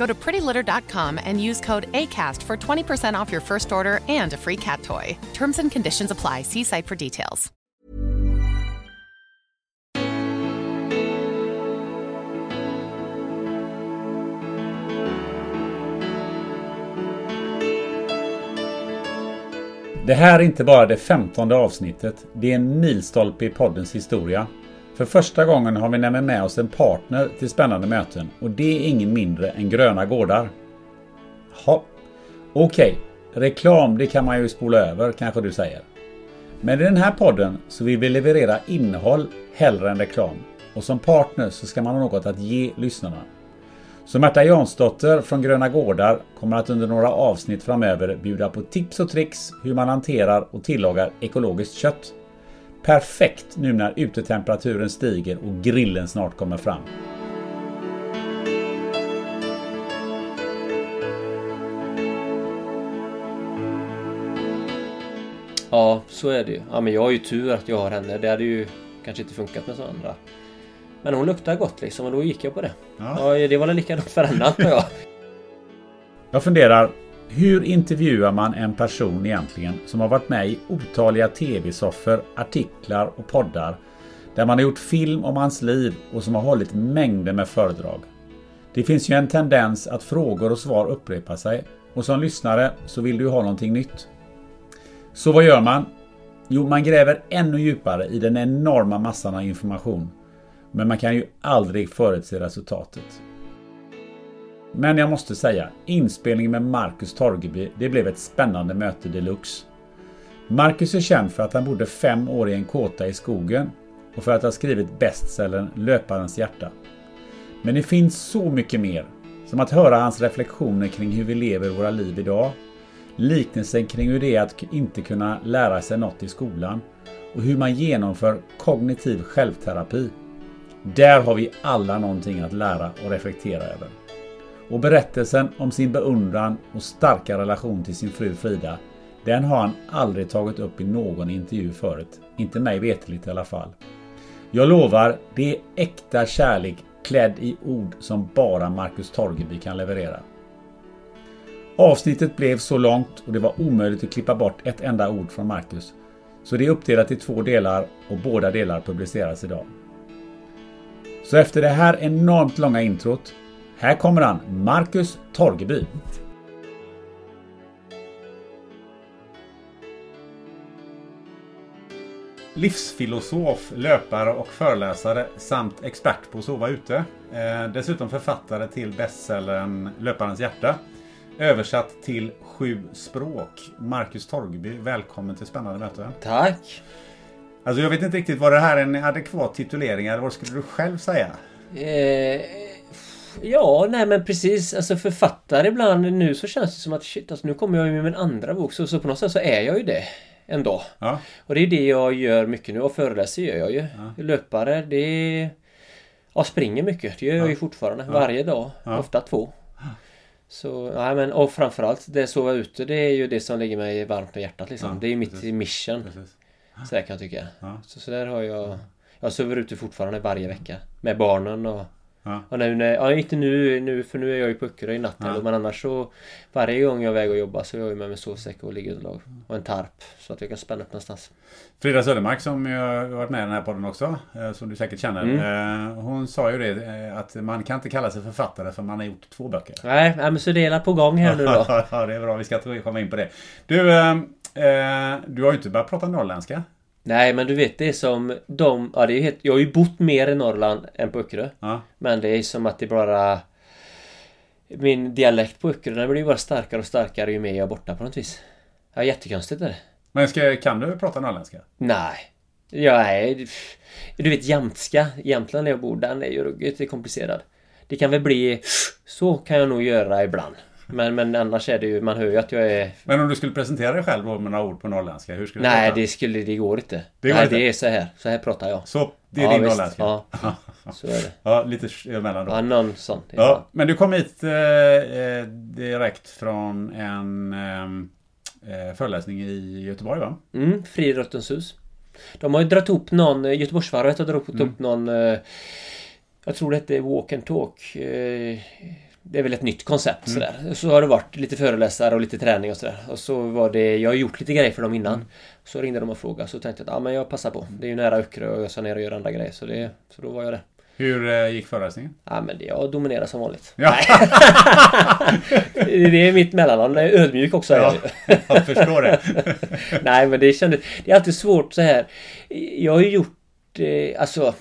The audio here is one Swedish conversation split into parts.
Go to prettylitter.com and use code ACAST for 20% off your first order and a free cat toy. Terms and conditions apply. See site for details. Det här är inte bara det femtonde avsnittet. Det är en milstolpe i poddens historia. För första gången har vi nämligen med oss en partner till spännande möten och det är ingen mindre än Gröna Gårdar. Ja, Okej, reklam det kan man ju spola över kanske du säger. Men i den här podden så vill vi leverera innehåll hellre än reklam. Och som partner så ska man ha något att ge lyssnarna. Så Märta Jansdotter från Gröna Gårdar kommer att under några avsnitt framöver bjuda på tips och tricks hur man hanterar och tillagar ekologiskt kött. Perfekt nu när utetemperaturen stiger och grillen snart kommer fram. Ja, så är det ju. Ja, men jag har ju tur att jag har henne. Det hade ju kanske inte funkat med så andra. Men hon luktar gott liksom och då gick jag på det. Ja, det var väl likadant för henne jag. Jag funderar, hur intervjuar man en person egentligen som har varit med i otaliga tv-soffor, artiklar och poddar där man har gjort film om hans liv och som har hållit mängder med föredrag? Det finns ju en tendens att frågor och svar upprepar sig och som lyssnare så vill du ha någonting nytt. Så vad gör man? Jo, man gräver ännu djupare i den enorma massan av information. Men man kan ju aldrig förutse resultatet. Men jag måste säga, inspelningen med Marcus Torgeby, det blev ett spännande möte deluxe. Marcus är känd för att han bodde fem år i en kåta i skogen och för att ha skrivit bestsellern Löparens hjärta. Men det finns så mycket mer, som att höra hans reflektioner kring hur vi lever våra liv idag, liknelsen kring hur det är att inte kunna lära sig något i skolan och hur man genomför kognitiv självterapi. Där har vi alla någonting att lära och reflektera över. Och berättelsen om sin beundran och starka relation till sin fru Frida, den har han aldrig tagit upp i någon intervju förut. Inte mig veterligt i alla fall. Jag lovar, det är äkta kärlek klädd i ord som bara Marcus Torgeby kan leverera. Avsnittet blev så långt och det var omöjligt att klippa bort ett enda ord från Marcus. Så det är uppdelat i två delar och båda delar publiceras idag. Så efter det här enormt långa introt, här kommer han, Marcus Torgeby. Livsfilosof, löpare och föreläsare samt expert på att sova ute. Eh, dessutom författare till bestsellern Löparens hjärta. Översatt till sju språk. Marcus Torgeby, välkommen till Spännande möten. Tack! Alltså jag vet inte riktigt, var det här en adekvat titulering eller vad skulle du själv säga? Eh, ja, nej men precis. Alltså författare ibland nu så känns det som att shit, alltså nu kommer jag ju med min andra bok. Så, så på något sätt så är jag ju det. Ändå. Ja. Och det är det jag gör mycket nu och föreläser gör jag ju. Ja. Löpare, det är... Ja, springer mycket. Det gör jag ju fortfarande. Varje dag. Ofta två. Så, nej men och framförallt det sova ute det är ju det som ligger mig varmt om hjärtat liksom. Ja, det är mitt precis. mission. Precis. Så där kan jag tycka. Ja. Så, så där har jag... Jag sover ute fortfarande varje vecka. Med barnen och... Ja. Och nu, när- ja, inte nu, nu för nu är jag ju på Öckerö i natten Ja. men annars så Varje gång jag är iväg och jobbar så är jag med mig sovsäck och liggunderlag och en tarp så att jag kan spänna upp någonstans. Frida Södermark som ju har varit med i den här podden också, eh, som du säkert känner. Mm. eh, Hon sa ju det eh, att man kan inte kalla sig författare för man har gjort två böcker. Nej, men så det är på gång här nu då. ja, det är bra. Vi ska komma in på det. Du, du har ju inte börjat prata norrländska. Nej men du vet det är som de... Ja, det är helt, jag har ju bott mer i Norrland än på Öckerö. Ja. Men det är som att det bara... Min dialekt på Öckerö den blir bara starkare och starkare ju mer jag är borta på något vis. Ja, jättekonstigt är det. Men ska, kan du prata norrländska? Nej. Ja, nej. Du vet jämtska. Jämtland där jag bor, den är ju ruggigt komplicerad. Det kan väl bli... Så kan jag nog göra ibland. Men, men annars är det ju, man hör ju att jag är... Men om du skulle presentera dig själv med några ord på norrländska, hur skulle du Nej, prata? det skulle, det går inte. Det går Nej, inte. det är så här. Så här pratar jag. Så, det är Ja, din visst. norrländska? Ja. Så är det. Ja, lite emellan då. Ja, någon sån. Ja, men du kom hit eh, eh, direkt från en eh, föreläsning i Göteborg va? Mm, Friidrottens hus. De har ju dragit ihop någon, eh, Göteborgsvarvet har dragit ihop någon eh, Jag tror det hette Walk and Talk Det är väl ett nytt koncept sådär. Så har det varit lite föreläsare och lite träning och sådär. Och så var det, jag har gjort lite grejer för dem innan. Så ringde de och frågade så tänkte jag att ja, men jag passar på. Det är ju nära Öckerö och jag ska ner och göra andra grejer. Så, det, så då var jag det. Hur eh, gick föreläsningen? Ja men jag dominerar som vanligt. Ja. Det är mitt mellannamn. Jag är ödmjuk också. Ja, jag förstår det. Nej men det kändes... Det är alltid svårt så här. Jag har ju gjort... Eh, alltså...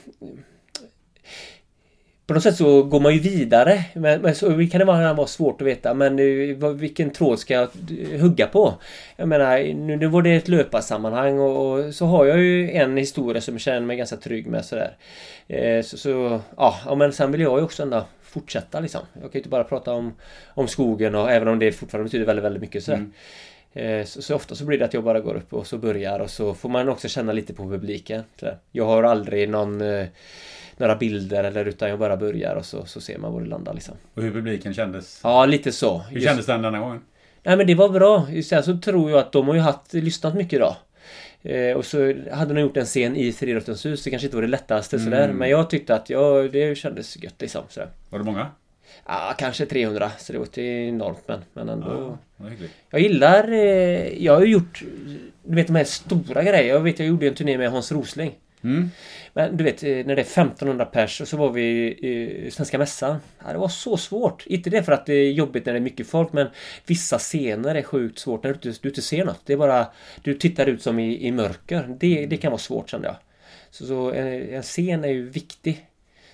På något sätt så går man ju vidare. Men, men så kan det vara, vara svårt att veta. Men vilken tråd ska jag hugga på? Jag menar, nu, nu var det ett löparsammanhang och, och så har jag ju en historia som jag känner mig ganska trygg med sådär. Eh, så, så ja, men sen vill jag ju också ändå fortsätta liksom. Jag kan ju inte bara prata om, om skogen och även om det fortfarande betyder väldigt, väldigt mycket sådär. Eh, Så, så ofta så blir det att jag bara går upp och så börjar och så får man också känna lite på publiken. Jag har aldrig någon eh, några bilder eller utan jag bara börjar och så, så ser man var det landar liksom. Och hur publiken kändes? Ja, lite så. Hur Just- kändes den denna gången? Nej men det var bra. Sen så tror jag att de har ju haft, lyssnat mycket idag. Eh, och så hade de gjort en scen i Friidrottens hus. Det kanske inte var det lättaste sådär. Men jag tyckte att ja, det kändes gött liksom. Sådär. Var det många? Ja, kanske 300. Så det var inte enormt men, men ändå. Ja. Jag gillar... Eh, jag har ju gjort... Du vet de här stora grejerna. Jag vet jag gjorde en turné med Hans Rosling. Mm. Men du vet eh, när det är 1500 pers och så var vi i Svenska Mässan. Ja, det var så svårt. Inte det för att det är jobbigt när det är mycket folk men vissa scener är sjukt svårt när du inte, du inte ser något. Det är bara... Du tittar ut som i, i mörker. Det, det kan vara svårt kände jag. Så, så en, en scen är ju viktig.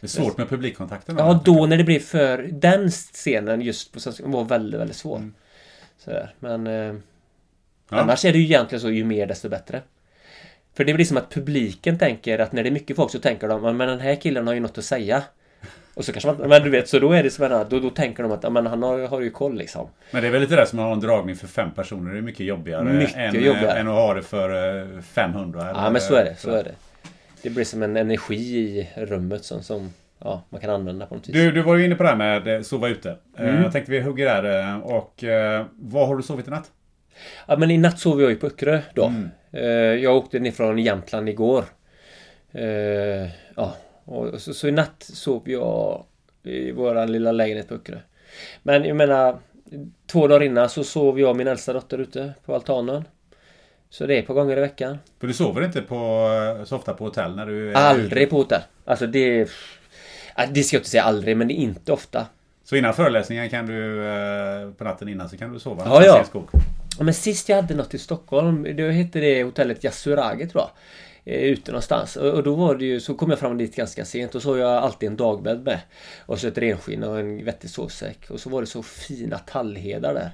Det är svårt med publikkontakten. Ja, då när det blev för... Den scenen just på Svenska var väldigt, väldigt svår. Sådär. Men... Eh, Ja. Annars är det ju egentligen så, ju mer desto bättre. För det blir som att publiken tänker att när det är mycket folk så tänker de men den här killen har ju något att säga. Och så kanske man, men du vet, så då är det som en, då, då tänker de att men han har, har ju koll liksom. Men det är väl lite det som att ha en dragning för fem personer. Det är mycket jobbigare, Mycket än, jobbigare. än att ha det för eh, 500. Eller, Ja men så är det, så är det. Det blir som en energi i rummet som, som ja, man kan använda på något vis. Du, du var ju inne på det här med eh, sova ute. Eh, Mm. Jag tänkte vi hugger där. eh, Och eh, vad har du sovit i natt? Ja men i natt sov jag ju på Öckerö då. Mm. Eh, Jag åkte ner från Jämtland igår. Eh, Ja, och så, så i natt sov jag i våran lilla lägenhet på Öckerö. Men jag menar, två dagar innan så sov jag och min äldsta dotter ute på altanen. Så det är ett par gånger i veckan. För du sover inte på, så ofta på hotell när du är Aldrig på hotell. Alltså det... Det ska jag inte säga aldrig, men det är inte ofta. Så innan föreläsningen kan du, eh, på natten innan så kan du sova? Ja, ja. skog. Men sist jag hade något i Stockholm, då hette det hotellet Yasuragi tror jag. Eh, ute någonstans. Och och då var det ju, så kom jag fram dit ganska sent och så har jag alltid en dagbädd med. Och så ett renskinn och en vettig sovsäck. Och så var det så fina tallhedar där.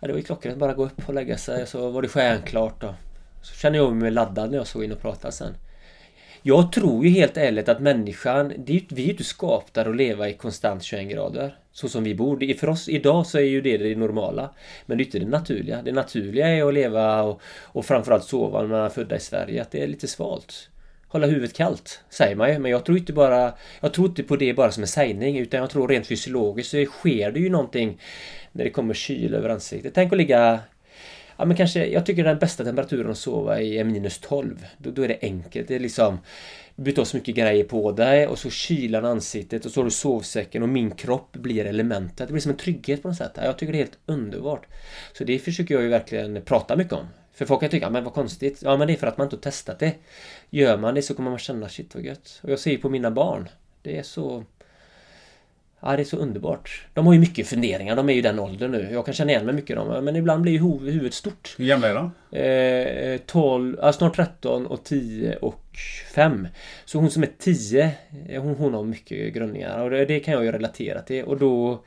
Ja, det var ju klockrent bara gå upp och lägga sig. Så var det stjärnklart och så kände jag mig laddad när jag såg in och pratade sen. Jag tror ju helt ärligt att människan, det är ju, vi är ju inte skapta att leva i konstant 21 grader. Så som vi bor. För oss idag så är ju det det normala. Men det är inte det naturliga. Det naturliga är att leva och, och framförallt sova när man är födda i Sverige. Att det är lite svalt. Hålla huvudet kallt, säger man ju. Men jag tror inte bara... Jag tror inte på det bara som en sägning. Utan jag tror rent fysiologiskt så sker det ju någonting när det kommer kyl över ansiktet. Tänk att ligga Ja men kanske, jag tycker den bästa temperaturen att sova i är minus 12. Då, då är det enkelt. Det är liksom... Du byter så mycket grejer på dig och så kylan ansiktet och så har du sovsäcken och min kropp blir elementet. Det blir som en trygghet på något sätt. Jag tycker det är helt underbart. Så det försöker jag ju verkligen prata mycket om. För folk kan tycka, men vad konstigt. Ja men det är för att man inte har testat det. Gör man det så kommer man känna, shit vad gött. Och jag ser ju på mina barn. Det är så... Ja, det är så underbart. De har ju mycket funderingar. De är ju den åldern nu. Jag kan känna igen mig mycket i dem. Men ibland blir ju huvudet stort. Hur gamla är de? Eh, 12, ja, snart 13 och 10 och 5. Så hon som är 10, eh, hon, hon har mycket grundningar. Och det, det kan jag ju relatera till. Och då...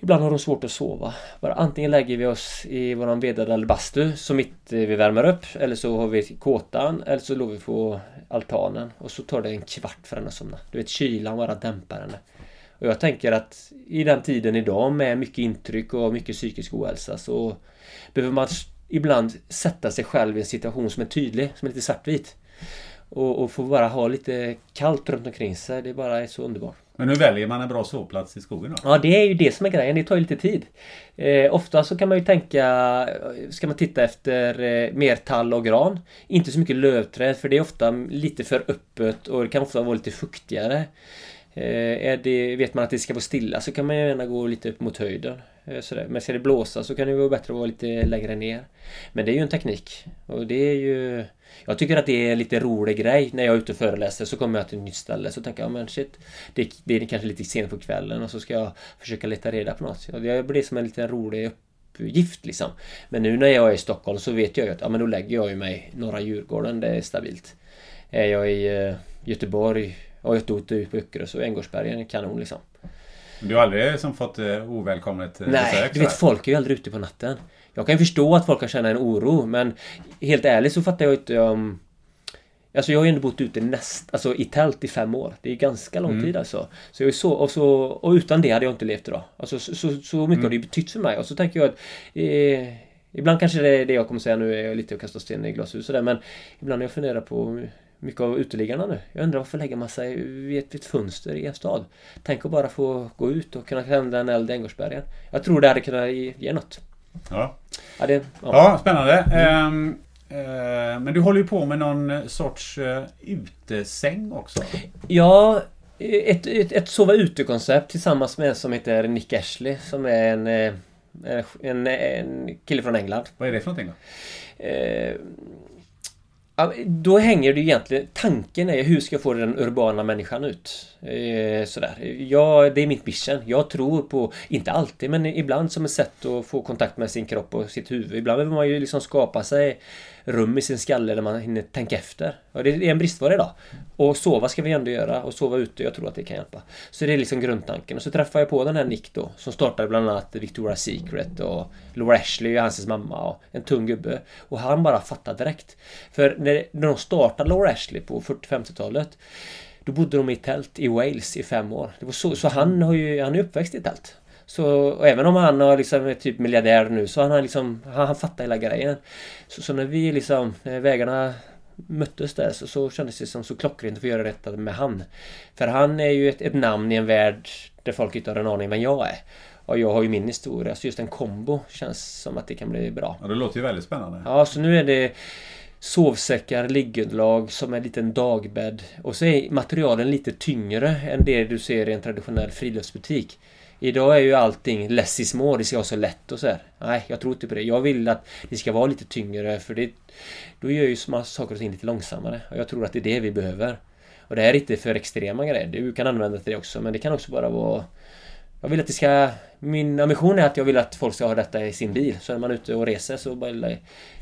Ibland har de svårt att sova. Bara antingen lägger vi oss i våran vedade bastu som mitt eh, vi värmer upp. Eller så har vi kåtan. Eller så låg vi på altanen. Och så tar det en kvart för henne att somna. Du vet kylan bara dämpar henne. Och jag tänker att i den tiden idag med mycket intryck och mycket psykisk ohälsa så behöver man ibland sätta sig själv i en situation som är tydlig, som är lite svartvit. Och, och få bara ha lite kallt runt omkring sig. Det bara är så underbart. Men hur väljer man en bra sovplats i skogen då? Ja, det är ju det som är grejen. Det tar ju lite tid. Eh, ofta så kan man ju tänka, ska man titta efter eh, mer tall och gran. Inte så mycket lövträd för det är ofta lite för öppet och det kan ofta vara lite fuktigare. Eh, är det, vet man att det ska vara stilla så kan man gärna gå lite upp mot höjden. Eh, sådär. Men ska det blåsa så kan det vara bättre att vara lite längre ner. Men det är ju en teknik. Och det är ju... Jag tycker att det är en lite rolig grej. När jag är ute och föreläser så kommer jag till ett nytt ställe så tänker jag men shit det, det är kanske lite sent på kvällen och så ska jag försöka leta reda på något. Det blir som en liten rolig uppgift liksom. Men nu när jag är i Stockholm så vet jag ju att ja, men då lägger jag ju mig norra Djurgården. Det är stabilt. Är jag i eh, Göteborg och ett ute ut på Öckerö så Änggårdsbergen är kanon liksom. Du har aldrig som fått uh, ovälkommet Nej, besök? du vet folk är ju aldrig ute på natten. Jag kan förstå att folk kan känna en oro men helt ärligt så fattar jag inte om... Alltså jag har ju ändå bott ute näst, alltså i tält i fem år. Det är ganska lång mm. tid alltså. Så jag är så, och, så, och utan det hade jag inte levt idag. Alltså så, så, så mycket mm. har det betytt för mig. Och så tänker jag att eh, Ibland kanske det, är det jag kommer säga nu är lite att kasta sten i glashus och men Ibland när jag funderar på mycket av uteliggarna nu. Jag undrar varför lägger man sig vid ett, vid ett fönster i en stad? Tänk att bara få gå ut och kunna tända en eld i Änggårdsbergen. Jag tror det hade kunnat ge, något. Ja. Ja, det, ja. ja spännande. Mm. Um, uh, men du håller ju på med någon sorts uh, utesäng också. Ja, ett, ett, ett sova ute-koncept tillsammans med en som heter Nick Ashley som är en, eh, en, en kille från England. Vad är det för någonting då? Uh, då hänger det egentligen... Tanken är hur ska jag få den urbana människan ut? Eh, sådär. Ja, det är mitt mission. Jag tror på, inte alltid, men ibland som ett sätt att få kontakt med sin kropp och sitt huvud. Ibland behöver man ju liksom skapa sig rum i sin skalle där man hinner tänka efter. Och det är en bristvara idag. Och sova ska vi ändå göra och sova ute, jag tror att det kan hjälpa. Så det är liksom grundtanken. Och så träffar jag på den här Nick då, som startade bland annat Victoria's Secret och Laura Ashley, hans mamma och en tung gubbe. Och han bara fattade direkt. För när, när de startade Laura Ashley på 40-50-talet då bodde de i tält i Wales i fem år. Det var så, så han, har ju, han är uppväxt i tält. Så även om han har liksom är typ miljardär nu så han har liksom Han, han fattar hela grejen. Så, så när vi liksom när vägarna möttes där så, så kändes det som så klockrent att få göra detta med han. För han är ju ett, ett namn i en värld där folk inte har en aning vem jag är. Och jag har ju min historia så just en kombo känns som att det kan bli bra. Ja det låter ju väldigt spännande. Ja så nu är det sovsäckar, liggunderlag som en liten dagbädd. Och så är materialen lite tyngre än det du ser i en traditionell friluftsbutik. Idag är ju allting less is more, det ska vara så lätt och så här. Nej, jag tror inte på det. Jag vill att det ska vara lite tyngre för det... Då gör ju saker och ting lite långsammare. Och jag tror att det är det vi behöver. Och det här är inte för extrema grejer. Du kan använda det också, men det kan också bara vara... Jag vill att det ska... Min ambition är att jag vill att folk ska ha detta i sin bil. Så när man är ute och reser så bara... När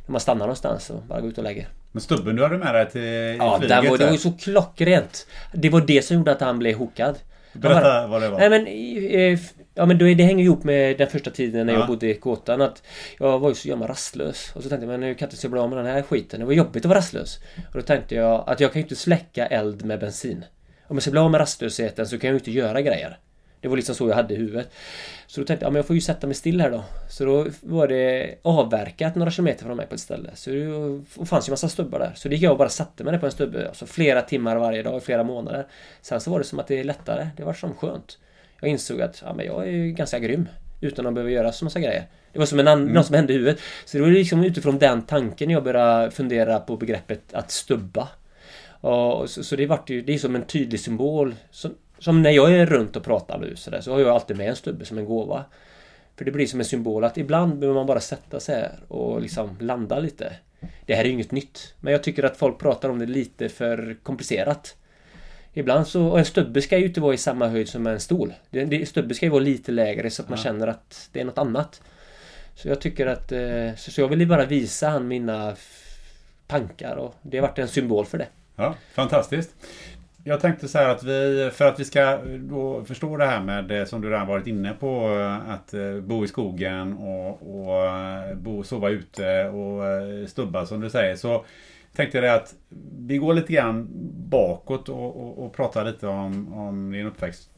man stannar någonstans och bara går ut och lägger. Men stubben du hade med dig till Ja, flyget, var, det var ju så klockrent. Det var det som gjorde att han blev hookad. Berätta vad det var. Nej men... Eh, ja men det hänger ihop med den första tiden när ja. jag bodde i kåtan att Jag var ju så jävla rastlös. Och så tänkte jag men nu kan jag inte bli av med den här skiten. Det var jobbigt att vara rastlös. Och då tänkte jag att jag kan ju inte släcka eld med bensin. Om jag ska bli av med rastlösheten så kan jag ju inte göra grejer. Det var liksom så jag hade i huvudet. Så då tänkte jag, men jag får ju sätta mig still här då. Så då var det avverkat några kilometer från mig på ett ställe. Så det fanns ju massa stubbar där. Så det gick jag och bara satte mig där på en stubbe. Alltså flera timmar varje dag i flera månader. Sen så var det som att det är lättare. Det var som skönt. Jag insåg att, ja men jag är ju ganska grym. Utan att behöva göra så massa grejer. Det var som en mm. något som hände i huvudet. Så det var liksom utifrån den tanken jag började fundera på begreppet att stubba. Och så, så det vart ju, det är som en tydlig symbol. Som, som när jag är runt och pratar nu så, där, så har jag alltid med en stubbe som en gåva. För det blir som en symbol att ibland behöver man bara sätta sig här och liksom landa lite. Det här är ju inget nytt. Men jag tycker att folk pratar om det lite för komplicerat. Ibland så, och en stubbe ska ju inte vara i samma höjd som en stol. Det, det, stubbe ska ju vara lite lägre så att man känner att det är något annat. Så jag tycker att, eh, så, så jag ville bara visa han mina tankar och det har varit en symbol för det. Ja, fantastiskt. Jag tänkte så här att vi, för att vi ska då förstå det här med det som du redan varit inne på, att eh, bo i skogen och, och eh, bo, sova ute och eh, stubba som du säger, så tänkte jag det att vi går lite grann bakåt och, och, och pratar lite om, om din uppväxt.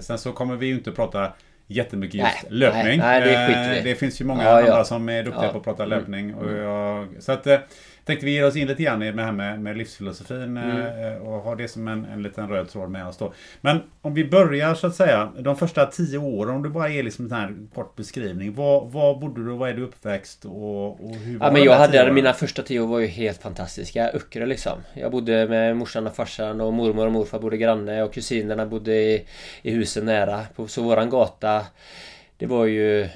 Sen så kommer vi ju inte prata jättemycket just Nej, löpning. nej, nej, det det finns ju många Ja, ja. andra som är duktiga Ja. på att prata Mm. löpning. Och jag, så att tänkte vi ger oss in lite grann i det här med, med livsfilosofin Mm. eh, och ha det som en, en liten röd tråd med oss då. Men om vi börjar så att säga, de första tio åren, om du bara ger liksom en här kort beskrivning. Var, var bodde du, var är du uppväxt och, och hur var Ja men jag hade, åren? mina första tio år var ju helt fantastiska. Öckerö liksom. Jag bodde med morsan och farsan och mormor och morfar bodde granne och kusinerna bodde i, i husen nära. På, så våran gata, det var ju...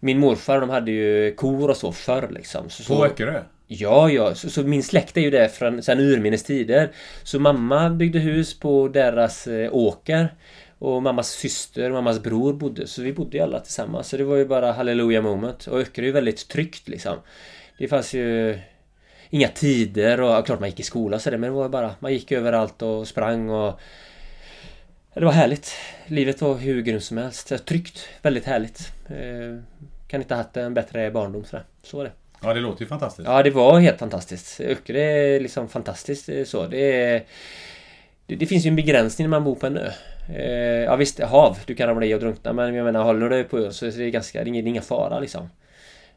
Min morfar de hade ju kor och så förr liksom. Så, På Öckerö? Ja, ja. Så, så min släkt är ju där från sen urminnes tider. Så mamma byggde hus på deras eh, åker. Och mammas syster och mammas bror bodde. Så vi bodde ju alla tillsammans. Så det var ju bara halleluja moment. Och Öckerö är ju väldigt tryggt liksom. Det fanns ju inga tider och ja, klart man gick i skola så det, men det var bara man gick överallt och sprang och det var härligt. Livet var hur grymt som helst. Tryggt. Väldigt härligt. Eh, kan inte ha haft en bättre barndom sådär. Så var det. Ja, det låter ju fantastiskt. Ja, det var helt fantastiskt. Öckerö är liksom fantastiskt eh, så. Det, är, det, det finns ju en begränsning när man bor på en ö. Eh, ja visst, hav. Du kan ramla i och drunkna men jag menar håller du dig på ön så är det ganska, det är ingen, det är inga fara liksom.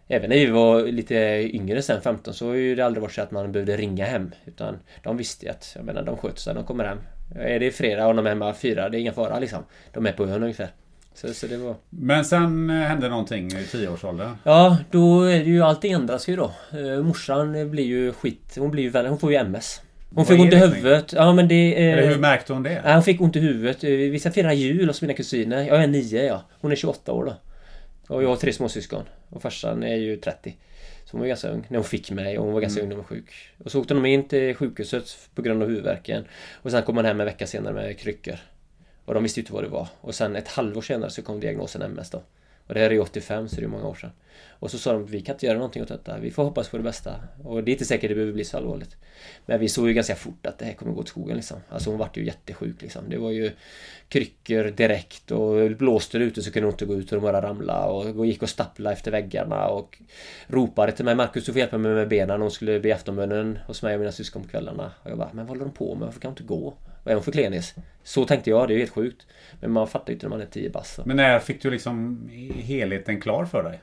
Även när vi var lite yngre sen, 15, så har ju det aldrig varit så att man behövde ringa hem. Utan de visste ju att, jag menar, de sköter sig, de kommer hem. Är det fredag och de är hemma fyra, det är ingen fara liksom. De är på ön ungefär. Så, så det var... Men sen eh, hände någonting i tioårsåldern. Ja, då är det ju allting ändras ju då. Eh, morsan blir ju skit. Hon blir ju väldigt, hon får ju MS. Hon Vad fick ont i huvudet. Ja men det... eh, Eller hur märkte hon det? Nej, hon fick ont i huvudet. Eh, Vi ska fira jul hos mina kusiner. Jag är nio ja. Hon är 28 år då. Och jag har tre småsyskon. Och farsan är ju 30. Så hon var ganska ung när hon fick mig och hon var ganska ung när hon var sjuk. Och så åkte de in till sjukhuset på grund av huvudvärken. Och sen kom hon hem en vecka senare med kryckor. Och de visste ju inte vad det var. Och sen ett halvår senare så kom diagnosen MS då. Och det här är ju 85 så det är många år sedan. Och så sa de vi kan inte göra någonting åt detta. Vi får hoppas på det bästa. Och det är inte säkert det behöver bli så allvarligt. Men vi såg ju ganska fort att det här kommer gå åt skogen liksom. Alltså hon vart ju jättesjuk liksom. Det var ju kryckor direkt och blåste det ute så kunde hon inte gå ut och de bara ramla och gick och stapplade efter väggarna och ropade till mig Markus du får hjälpa mig med benen. Hon skulle be aftonbönen hos mig och mina syskon på kvällarna. Och jag bara, men vad håller de på med? Varför kan hon inte gå? Är hon för klenis? Så tänkte jag, det är ju helt sjukt. Men man fattar ju inte när man är 10 bast. så. Men när fick du liksom helheten klar för dig?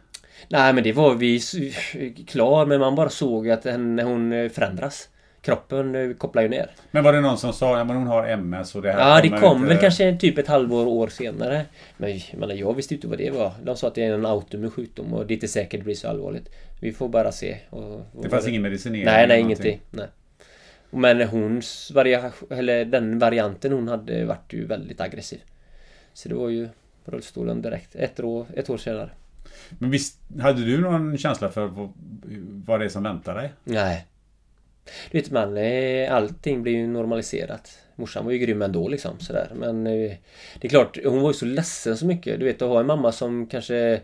Nej men det var vi klar men man bara såg att henne, hon eh, förändras. Kroppen eh, kopplar ju ner. Men var det någon som sa att hon har MS och det här Ja det kom inte- väl kanske typ ett halvår, år senare. Men jag, jag visste inte vad det var. De sa att det är en autoimmun sjukdom och det är inte säkert det blir så allvarligt. Vi får bara se. Och, och Det fanns ingen medicinering? Nej, nej ingenting. Nej. Men hons variation, eller den varianten hon hade vart ju väldigt aggressiv. Så det var ju rullstolen direkt. Ett år, ett år senare. Men visst, hade du någon känsla för vad, det är som väntar dig? Nej. Du vet man, eh, allting blir ju normaliserat. Morsan var ju grym ändå liksom sådär. Men eh, det är klart, hon var ju så ledsen så mycket. Du vet att ha en mamma som kanske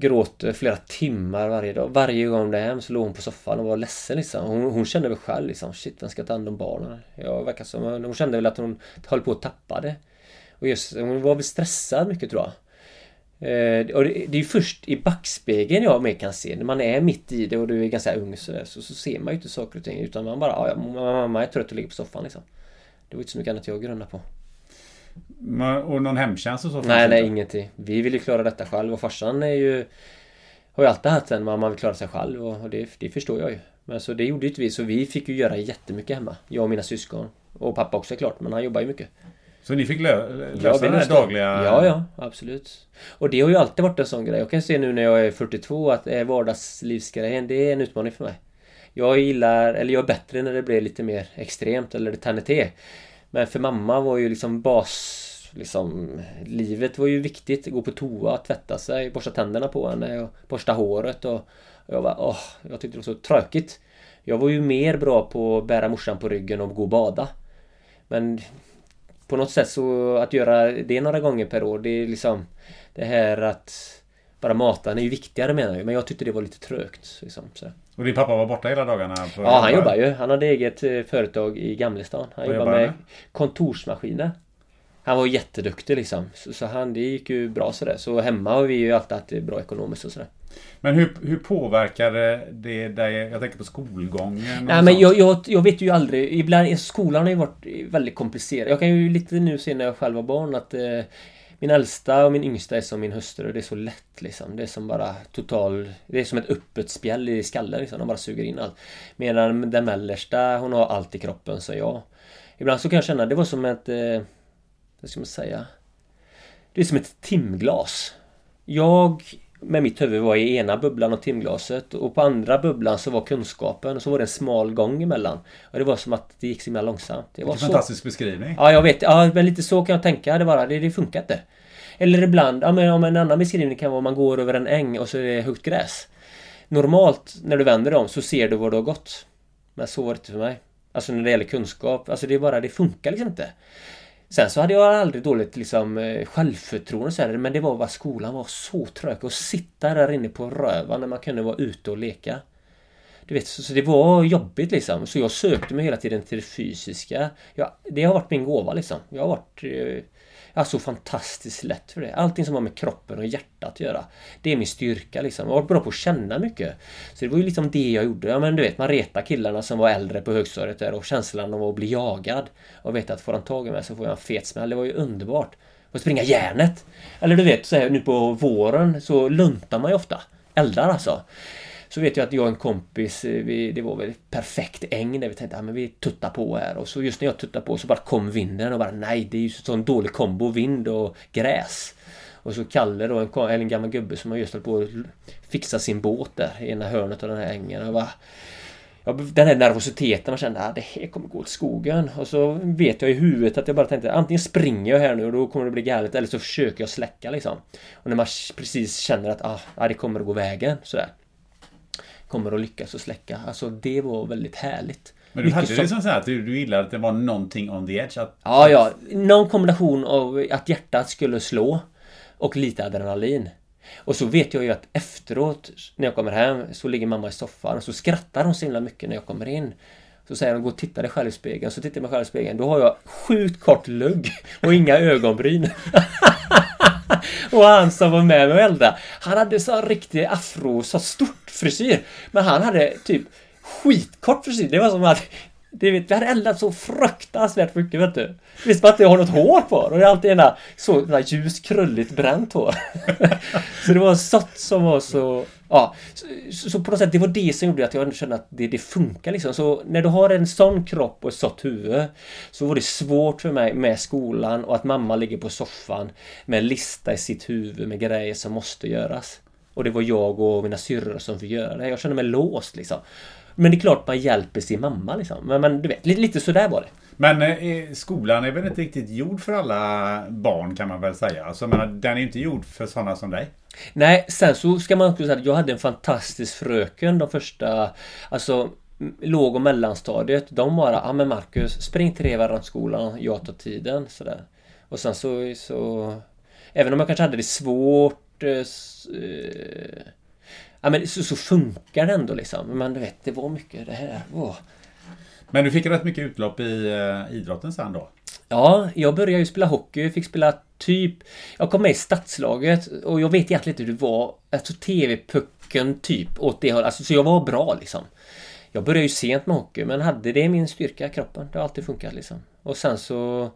gråter flera timmar varje dag. Varje gång hon är hem så låg hon på soffan och var ledsen liksom. Hon, hon kände väl själv liksom, shit vem ska ta hand om barnen? Jag verkar som, hon kände väl att hon höll på att tappa det. Och just, hon var väl stressad mycket tror jag. Eh, och det, det är ju först i backspegeln jag mer kan se. När man är mitt i det och du är ganska ung sådär. så, så ser man ju inte saker och ting. Utan man bara, "Ja, mamma är trött och ligger på soffan liksom. Det var inte så mycket annat jag grunnade på. Och någon hemtjänst och så? Nej, nej, inte? ingenting. Vi vill ju klara detta själv och farsan är ju... Har ju alltid haft den, man vill klara sig själv och det, det förstår jag ju. Men så det gjorde ju inte vi, så vi fick ju göra jättemycket hemma. Jag och mina syskon. Och pappa också klart, men han jobbar ju mycket. Så ni fick lö lösa Ja, den här dagliga... Ja, ja, absolut. Och det har ju alltid varit en sån grej. Jag kan se nu när jag är 42 att eh, vardagslivsgrejen, det är en utmaning för mig. Jag gillar, eller jag är bättre när det blir lite mer extremt eller det tänder till. Men för mamma var ju liksom bas... Liksom, livet var ju viktigt. Gå på toa, tvätta sig, borsta tänderna på henne och borsta håret och... och jag bara, åh, jag tyckte det var så tråkigt. Jag var ju mer bra på att bära morsan på ryggen och gå och bada. Men på något sätt så att göra det några gånger per år, det är liksom det här att bara mata är ju viktigare menar jag. Men jag tyckte det var lite trögt. Liksom, så. Och din pappa var borta hela dagarna? ja, han jobbar ju. Han hade eget eh, företag i Gamlestan. Han jobbar med, kontorsmaskiner. Han var jätteduktig liksom. Så, så, han, det gick ju bra sådär. Så hemma har vi ju alltid haft bra ekonomiskt och sådär. Men hur, hur påverkade det dig? Jag tänker på skolgången. Nej, men jag, jag, jag, vet ju aldrig. Ibland, skolan har ju varit väldigt komplicerad. Jag kan ju lite nu se när jag själv var barn att eh, min äldsta och min yngsta är som min hustru. Det är så lätt liksom. Det är som bara total... Det är som ett öppet spjäll i skallen liksom. De bara suger in allt. Medan den mellersta, hon har allt i kroppen, så jag. Ibland så kan jag känna, det var som ett... Eh, vad ska man säga? Det är som ett timglas. Jag med mitt huvud var i ena bubblan och timglaset och på andra bubblan så var kunskapen och så var det en smal gång emellan. Och det var som att det gick så himla långsamt. Det var en fantastisk beskrivning. Ja, jag vet. Ja, men lite så kan jag tänka. Det bara, det, det funkar inte. Eller ibland, ja men om en annan beskrivning kan vara om man går över en äng och så är det högt gräs. Normalt när du vänder om så ser du var du har gått. Men så var det inte för mig. Alltså när det gäller kunskap. Alltså det är bara, det funkar liksom inte. Sen så hade jag aldrig dåligt liksom eh, självförtroende så här, men det var bara skolan var så trög. Att sitta där inne på rövan när man kunde vara ute och leka. Du vet, så, så det var jobbigt liksom. Så jag sökte mig hela tiden till det fysiska. Jag, det har varit min gåva liksom. Jag har varit... Eh, jag har så fantastiskt lätt för det. Allting som har med kroppen och hjärtat att göra. Det är min styrka liksom. Jag har varit bra på att känna mycket. Så det var ju liksom det jag gjorde. Ja men du vet, man retar killarna som var äldre på högstadiet där och känslan av att bli jagad. Och veta att får han tag i mig så får jag en fet smäll. Det var ju underbart. Och springa järnet. Eller du vet, så här, nu på våren så luntar man ju ofta. Eldar alltså. Så vet jag att jag och en kompis, eh, vi, det var väl perfekt äng där vi tänkte ah, att ja, vi tuttar på här. Och så just när jag tuttar på så bara kom vinden och bara nej, det är ju sån dålig kombo, vind och gräs. Och så Kalle då, en, en gammal gubbe som har just hållit på att fixa sin båt där i ena hörnet av den här ängen. Och bara, ja, den här nervositeten, man kände att ah, det här kommer gå åt skogen. Och så vet jag i huvudet att jag bara tänkte antingen springer jag här nu och då kommer det bli galet eller så försöker jag släcka liksom. Och när man precis känner att ah, ah, det kommer att gå vägen sådär kommer att lyckas att släcka. Alltså det var väldigt härligt. Men du hade det som så att du, du gillade att det var någonting on the edge? Att... Ja, ja. Någon kombination av att hjärtat skulle slå och lite adrenalin. Och så vet jag ju att efteråt när jag kommer hem så ligger mamma i soffan och så skrattar hon så himla mycket när jag kommer in. Så säger hon gå och titta dig själv i spegeln. Så tittar jag mig själv i spegeln. Då har jag sjukt kort lugg och inga ögonbryn. och han som var med mig och eldade, han hade så riktig afro, så stort frisyr. Men han hade typ skitkort frisyr. Det var som att det vet, vi hade eldat så fruktansvärt mycket vet du. Visst man att jag har något hår på och det är alltid ena så där ljus krulligt bränt hår. så det var sött som var så... Ja, så, så, på något sätt det var det som gjorde att jag kände att det, det funkar liksom. Så när du har en sån kropp och ett sånt huvud så var det svårt för mig med skolan och att mamma ligger på soffan med en lista i sitt huvud med grejer som måste göras. Och det var jag och mina syrror som fick göra det. Jag kände mig låst liksom. Men det är klart man hjälper sin mamma liksom. Men, men du vet, lite, lite sådär var det. Men eh, skolan är väl inte riktigt gjord för alla barn kan man väl säga. Alltså, men den är inte gjord för sådana som dig. Nej, sen så ska man också säga att jag hade en fantastisk fröken de första, alltså låg och mellanstadiet. De bara, ja men Marcus, spring till skolan, jag tar tiden. Sådär. Och sen så, så... Även om jag kanske hade det svårt eh, eh Ja men så, så funkar det ändå liksom. Men du vet, det var mycket det här. Åh. Men du fick rätt mycket utlopp i uh, idrotten sen då? Ja, jag började ju spela hockey. Fick spela typ... Jag kom med i stadslaget och jag vet egentligen inte hur det var. Alltså TV-pucken typ åt det hållet. Alltså, så jag var bra liksom. Jag började ju sent med hockey men hade det min styrka i kroppen. Det har alltid funkat liksom. Och sen så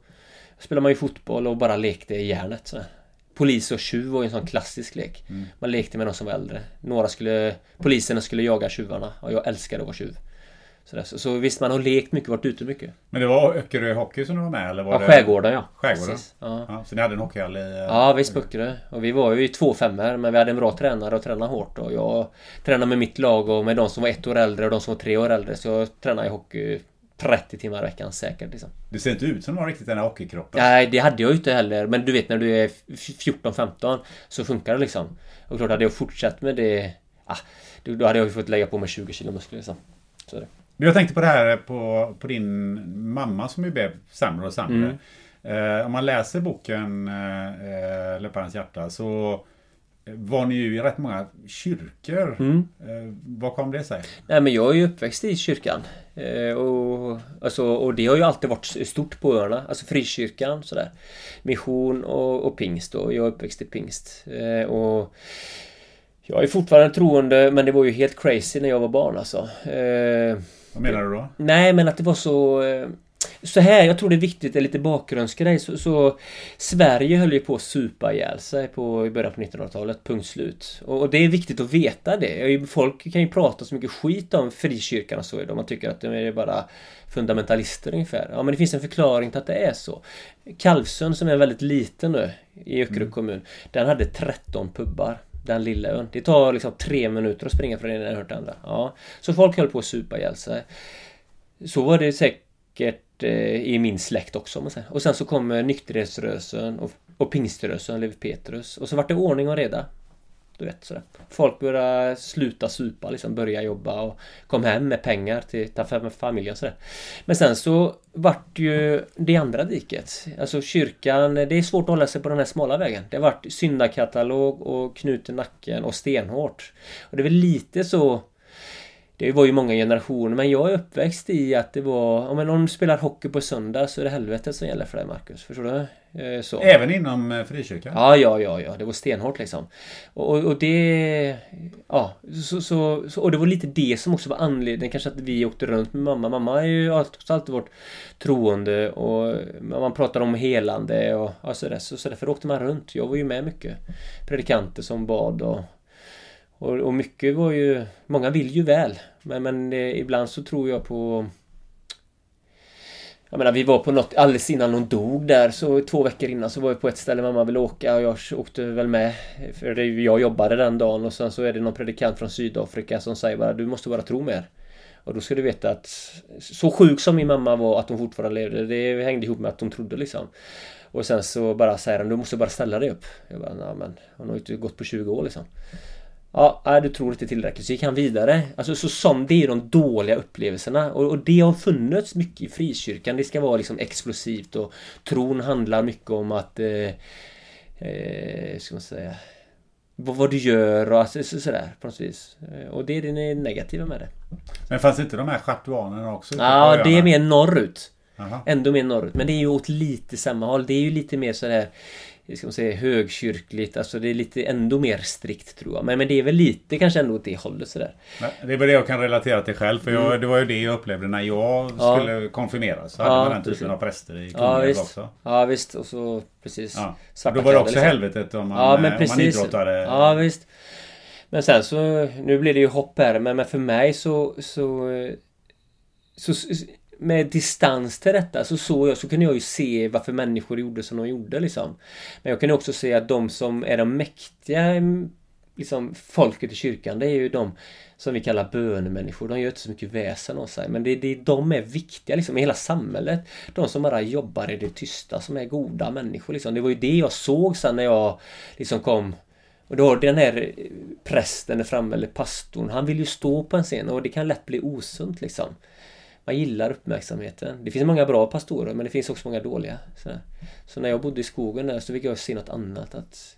spelade man ju fotboll och bara lekte i järnet. Så. Polis och tjuv var ju en sån klassisk lek. Mm. Man lekte med någon som var äldre. Några skulle... Poliserna skulle jaga tjuvarna och jag älskade att vara tjuv. Så, så, så visst, man har lekt mycket, varit ute mycket. Men det var Öckerö Hockey som du var med eller? Var ja, det... Skärgården ja. Skärgården? Ja. ja. Så ni hade en hockeyhall i... Ja, visst Öckerö. Och vi var ju två femmor men vi hade en bra tränare och tränade hårt. Och jag tränade med mitt lag och med de som var ett år äldre och de som var tre år äldre. Så jag tränade i hockey 30 timmar i veckan säkert. Liksom. Det ser inte ut som du har riktigt den här hockeykroppen. Nej, det hade jag ju inte heller. Men du vet när du är 14-15 så funkar det liksom. Och klart, hade jag fortsatt med det... Ah, då hade jag ju fått lägga på mig 20 kilo muskler liksom. Så det. Jag tänkte på det här på, på din mamma som ju blev sämre och sämre. Mm. Eh, om man läser boken eh, Läpparens hjärta så var ni ju i rätt många kyrkor. Mm. Eh, vad kom det sig? Nej men jag är ju uppväxt i kyrkan. Eh, och, alltså, och det har ju alltid varit stort på öarna. Alltså frikyrkan sådär. Mission och, och pingst och jag är uppväxt i pingst. Eh, och jag är fortfarande troende men det var ju helt crazy när jag var barn alltså. Vad menar du då? Nej men att det var så... Eh, så här, jag tror det är viktigt, är lite bakgrundsgrej. Så, så Sverige höll ju på att supa ihjäl sig på, i början på 1900-talet, punkt slut. Och, och, det är viktigt att veta det. Folk kan ju prata så mycket skit om frikyrkan och så idag. Man tycker att de är bara fundamentalister ungefär. Ja men det finns en förklaring till att det är så. Kalvsund som är väldigt liten nu i Öckerö mm. kommun. Den hade 13 pubbar. Den lilla ön. Det tar liksom tre minuter att springa från den ena hört andra. Ja. Så folk höll på att supa ihjäl sig. Så var det säkert Eh, i min släkt också. Om man säger. Och sen så kom nykterhetsrörelsen och, och pingströrelsen, Levi Petrus. Och så vart det ordning och reda. Du vet sådär. Folk började sluta supa, liksom börja jobba och kom hem med pengar till, till familjen sådär. Men sen så vart ju det andra diket. Alltså kyrkan, det är svårt att hålla sig på den här smala vägen. Det vart syndakatalog och knut i nacken och stenhårt. Och det är väl lite så det var ju många generationer men jag är uppväxt i att det var... Om någon spelar hockey på söndag så är det helvetet som gäller för dig Marcus. Förstår du? Eh, så. Även inom eh, frikyrkan? Ja, ja, ja, ja. Det var stenhårt liksom. Och, och det... Ja, så, så, så, och det var lite det som också var anledningen kanske att vi åkte runt med mamma. Mamma har ju alltid varit troende och man pratar om helande och ja, sådär. Så, så därför åkte man runt. Jag var ju med mycket. Predikanter som bad och och, och mycket var ju... Många vill ju väl. Men, men eh, ibland så tror jag på... Jag menar vi var på något alldeles innan hon dog där så två veckor innan så var vi på ett ställe mamma ville åka och jag åkte väl med. För jag jobbade den dagen och sen så är det någon predikant från Sydafrika som säger bara du måste bara tro mer. Och då ska du veta att så sjuk som min mamma var att hon fortfarande levde det hängde ihop med att hon trodde liksom. Och sen så bara säger han du måste bara ställa dig upp. Jag bara, nej men hon har ju inte gått på 20 år liksom. Ja, nej, du tror inte tillräckligt. Så gick han vidare. Alltså så som det är de dåliga upplevelserna. Och, och, det har funnits mycket i frikyrkan. Det ska vara liksom explosivt och tron handlar mycket om att... Eh, eh, ska man säga... Vad, vad du gör och alltså, så, sådär på något vis. Eh, och det är det negativa med det. Men fanns inte de här schartuanerna också? Ja, det är mer norrut. Aha. Ändå mer norrut. Men det är ju åt lite samma håll. Det är ju lite mer sådär ska man säga, högkyrkligt. Alltså det är lite ändå mer strikt tror jag. Men, men det är väl lite kanske ändå åt det hållet sådär. Det är väl det jag kan relatera till själv. För jag, mm. det var ju det jag upplevde när jag ja. skulle konfirmeras. Så hade man den typen av präster i ja, visst. också. Ja visst. Och så precis. Ja. Svarta Då var det också liksom. helvetet om man, ja, men precis. om man idrottade. Ja visst. Men sen så, nu blir det ju hopp här. Men, men för mig så, så, så med distans till detta så såg jag, så kunde jag ju se varför människor gjorde som de gjorde liksom. Men jag kunde också se att de som är de mäktiga mm, liksom folket i kyrkan det är ju de som vi kallar bönemänniskor. De gör inte så mycket väsen av sig. Men det, det, de är viktiga liksom i hela samhället. De som bara jobbar i det tysta, som är goda människor liksom. Det var ju det jag såg sen när jag liksom kom och då den här prästen där framme, eller pastorn, han vill ju stå på en scen och det kan lätt bli osunt liksom man gillar uppmärksamheten. Det finns många bra pastorer men det finns också många dåliga. Så, så när jag bodde i skogen där så fick jag se något annat. Att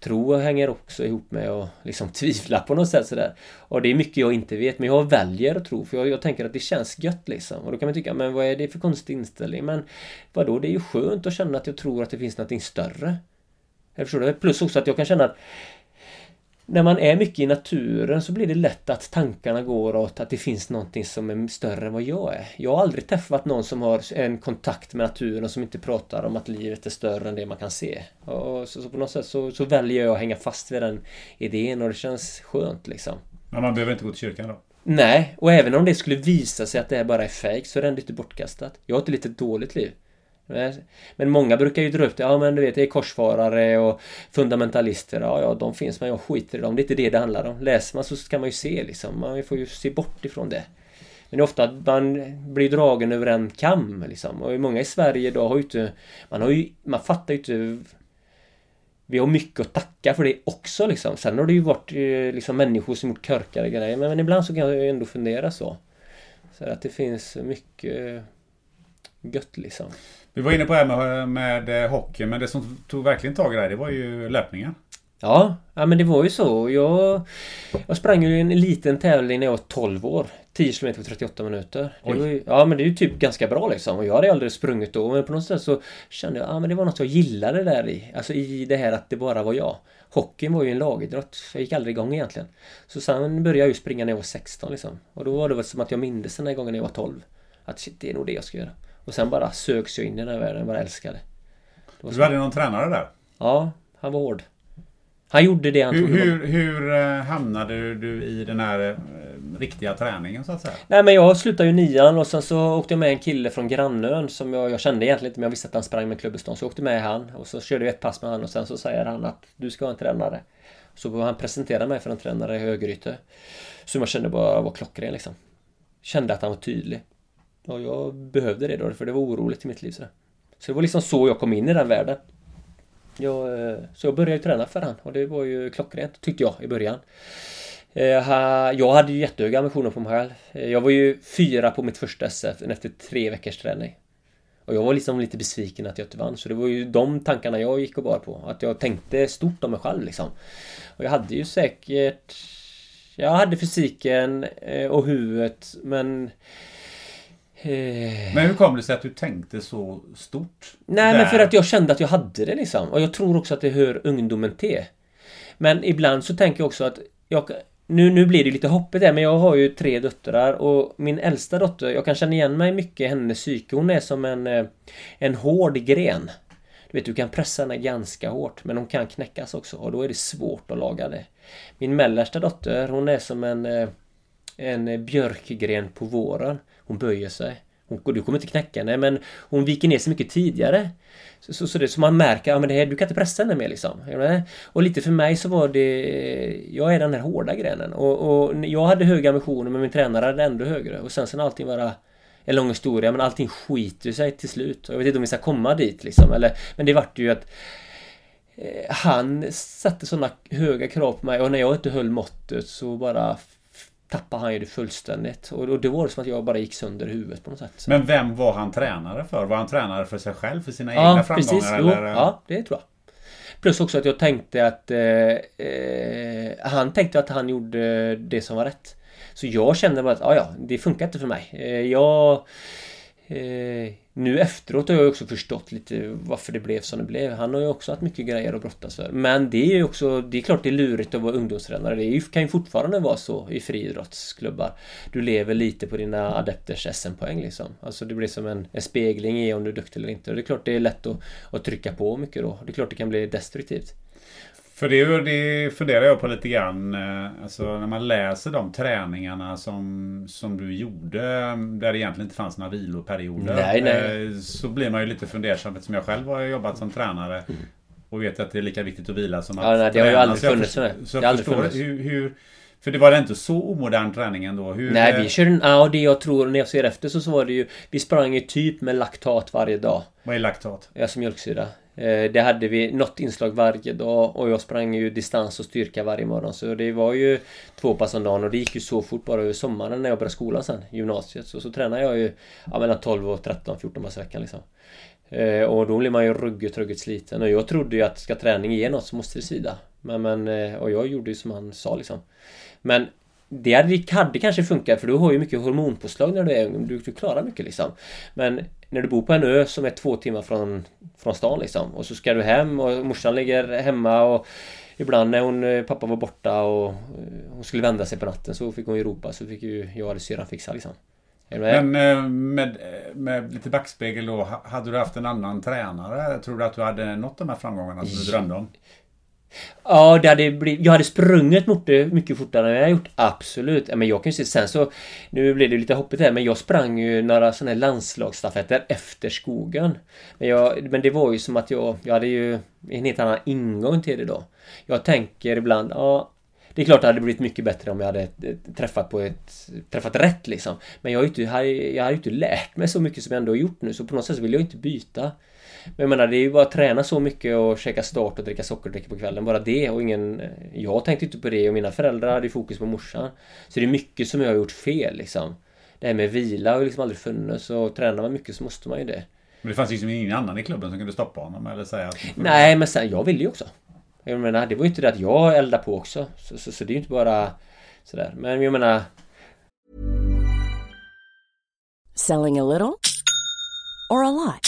tro hänger också ihop med att liksom tvivla på något sätt sådär. Och det är mycket jag inte vet men jag väljer att tro för jag, jag, tänker att det känns gött liksom. Och då kan man tycka, men vad är det för konstig inställning? Men vadå, det är ju skönt att känna att jag tror att det finns någonting större. Jag förstår det? Plus också att jag kan känna att när man är mycket i naturen så blir det lätt att tankarna går åt att det finns någonting som är större än vad jag är. Jag har aldrig träffat någon som har en kontakt med naturen och som inte pratar om att livet är större än det man kan se. Och så, så på något sätt så, så, väljer jag att hänga fast vid den idén och det känns skönt liksom. Men man behöver inte gå till kyrkan då? Nej, och även om det skulle visa sig att det bara är fejk så är det ändå inte bortkastat. Jag har ett lite dåligt liv. Men många brukar ju dra upp det, ja men du vet det är korsfarare och fundamentalister, ja ja de finns men jag skiter i dem. Det är inte det det handlar om. Läser man så ska man ju se liksom, man får ju se bort ifrån det. Men det är ofta att man blir dragen över en kam liksom. Och många i Sverige idag har ju inte... Man har ju... Man fattar ju inte... Vi har mycket att tacka för det också liksom. Sen har det ju varit eh, liksom människor som gjort körkade grejer. Men, men ibland så kan jag ändå fundera så. Så att det finns mycket gött liksom. Vi var inne på det här med, med eh, hockey, men det som tog verkligen tag i det här, det var ju löpningen. Ja, ja men det var ju så. Jag, jag sprang ju en liten tävling när jag var 12 år. 10 km på 38 minuter. Ju, ja men det är ju typ ganska bra liksom. Och jag hade aldrig sprungit då. Men på något sätt så kände jag att ah, det var något jag gillade där i. Alltså i det här att det bara var jag. Hockeyn var ju en lagidrott. Jag gick aldrig igång egentligen. Så sen började jag ju springa när jag var 16 liksom. Och då var det väl som att jag mindes den här gången när jag var 12. Att shit, det är nog det jag ska göra. Och sen bara sögs jag in i den här världen. Jag bara älskade. Du hade någon tränare där? Ja, han var hård. Han gjorde det han hur, hur, hur eh, hamnade du i den här eh, riktiga träningen så att säga? Nej men jag slutade ju nian och sen så åkte jag med en kille från grannön som jag, jag kände egentligen inte men jag visste att han sprang med klubbestånd. Så jag åkte med han och så körde jag ett pass med han och sen så säger han att du ska ha en tränare. Så han presenterade mig för en tränare i Högryte. Som jag kände bara var klockren liksom. Kände att han var tydlig. Och jag behövde det då för det var oroligt i mitt liv. Så, så det var liksom så jag kom in i den världen. Jag, eh, så jag började träna för han och det var ju klockrent tyckte jag i början. Eh, jag hade ju jättehöga ambitioner på mig själv. Eh, jag var ju fyra på mitt första SF efter tre veckors träning. Och jag var liksom lite besviken att jag inte vann. Så det var ju de tankarna jag gick och bar på. Att jag tänkte stort om mig själv liksom. Och jag hade ju säkert... Jag hade fysiken och huvudet men men hur kom det sig att du tänkte så stort? Nej där? men för att jag kände att jag hade det liksom. Och jag tror också att det hör ungdomen till. Men ibland så tänker jag också att jag, nu, nu blir det lite hoppigt där men jag har ju tre döttrar och min äldsta dotter, jag kan känna igen mig mycket i hennes psyke. Hon är som en, eh, en hård gren. Du vet, du kan pressa henne ganska hårt men hon kan knäckas också och då är det svårt att laga det. Min mellersta dotter, hon är som en, eh, en björkgren på våren. Hon böjer sig. Hon, du kommer inte knäcka henne men hon viker ner sig mycket tidigare. Så, så, så, det, så man märker att ja, du kan inte pressa henne mer liksom. Och lite för mig så var det... Jag är den här hårda grenen. Och, och jag hade höga ambitioner men min tränare hade ändå högre. Och sen sen allting bara... En lång historia men allting skiter sig till slut. Jag vet inte om vi ska komma dit liksom. Eller, men det vart ju att... Eh, han satte sådana höga krav på mig och när jag inte höll måttet så bara tappade han ju det fullständigt. Och, och det var som att jag bara gick sönder i huvudet på något sätt. Men vem var han tränare för? Var han tränare för sig själv? För sina ja, egna framgångar? Precis. Jo, eller? Ja, det tror jag. Plus också att jag tänkte att eh, eh, Han tänkte att han gjorde det som var rätt. Så jag kände bara att ja, ja, det funkar inte för mig. Eh, jag eh, nu efteråt har jag också förstått lite varför det blev som det blev. Han har ju också haft mycket grejer att brottas för. Men det är ju också, det är klart det är lurigt att vara ungdomstränare. Det kan ju fortfarande vara så i friidrottsklubbar. Du lever lite på dina adepters SM-poäng liksom. Alltså det blir som en, en spegling i om du är duktig eller inte. Och det är klart det är lätt att, att trycka på mycket då. Det är klart det kan bli destruktivt. För det, det funderar jag på lite grann. Eh, alltså när man läser de träningarna som, som du gjorde. Där det egentligen inte fanns några viloperioder. Nej, nej. Eh, så blir man ju lite fundersam eftersom jag själv har jobbat som tränare. Mm. Och vet att det är lika viktigt att vila som att ja, nej, det har ju aldrig funnits. Så jag, så jag förstår funnits. Hur, hur, för det var inte så omodern träning ändå? Hur, Nej, vi körde... Ja, det jag tror när jag ser efter så, så var det ju... Vi sprang ju typ med laktat varje dag. Vad är laktat? Alltså mjölksyra. Eh, det hade vi något inslag varje dag och jag sprang ju distans och styrka varje morgon så det var ju två pass om dagen och det gick ju så fort bara över sommaren när jag började skolan sen, gymnasiet. Så, så tränade jag ju ja, mellan 12 och 13, 14 pass i veckan liksom. Eh, och då blir man ju ruggigt, ruggigt sliten och jag trodde ju att ska träning ge något så måste det svida. Men, men eh, och jag gjorde ju som han sa liksom. Men det hade, hade kanske funkat för du har ju mycket hormonpåslag när du är ung. Du, du klarar mycket liksom. Men när du bor på en ö som är två timmar från, från stan liksom. Och så ska du hem och morsan ligger hemma och Ibland när hon, eh, pappa var borta och eh, hon skulle vända sig på natten så fick hon ju ropa så fick ju jag eller syrran fixa liksom. Men eh, med, med lite backspegel då, hade du haft en annan tränare? Tror du att du hade nått de här framgångarna som du drömde om? Ja, det hade blivit, jag hade sprungit mycket fortare än jag gjort. Absolut. Men jag kan ju se sen så... Nu blev det lite hoppigt här men jag sprang ju några sådana här landslagsstafetter efter skogen. Men, jag, men det var ju som att jag... Jag hade ju en helt annan ingång till det då. Jag tänker ibland, ja... Det är klart det hade blivit mycket bättre om jag hade eh, träffat på ett... Träffat rätt liksom. Men jag har ju inte, jag har ju inte lärt mig så mycket som jag ändå har gjort nu så på något sätt så vill jag inte byta. Men jag menar det är ju bara att träna så mycket och käka start och dricka sockerdrycker på kvällen. Bara det och ingen... Jag tänkte inte på det och mina föräldrar hade fokus på morsan. Så det är mycket som jag har gjort fel liksom. Det här med vila har ju liksom aldrig funnits och tränar man mycket så måste man ju det. Men det fanns liksom ingen annan i klubben som kunde stoppa honom eller säga att... Nej men sen, jag ville ju också. Jag menar, det var ju inte det att jag eldade på också. Så, så, så det är ju inte bara sådär. Men jag menar... Selling a little or a lot?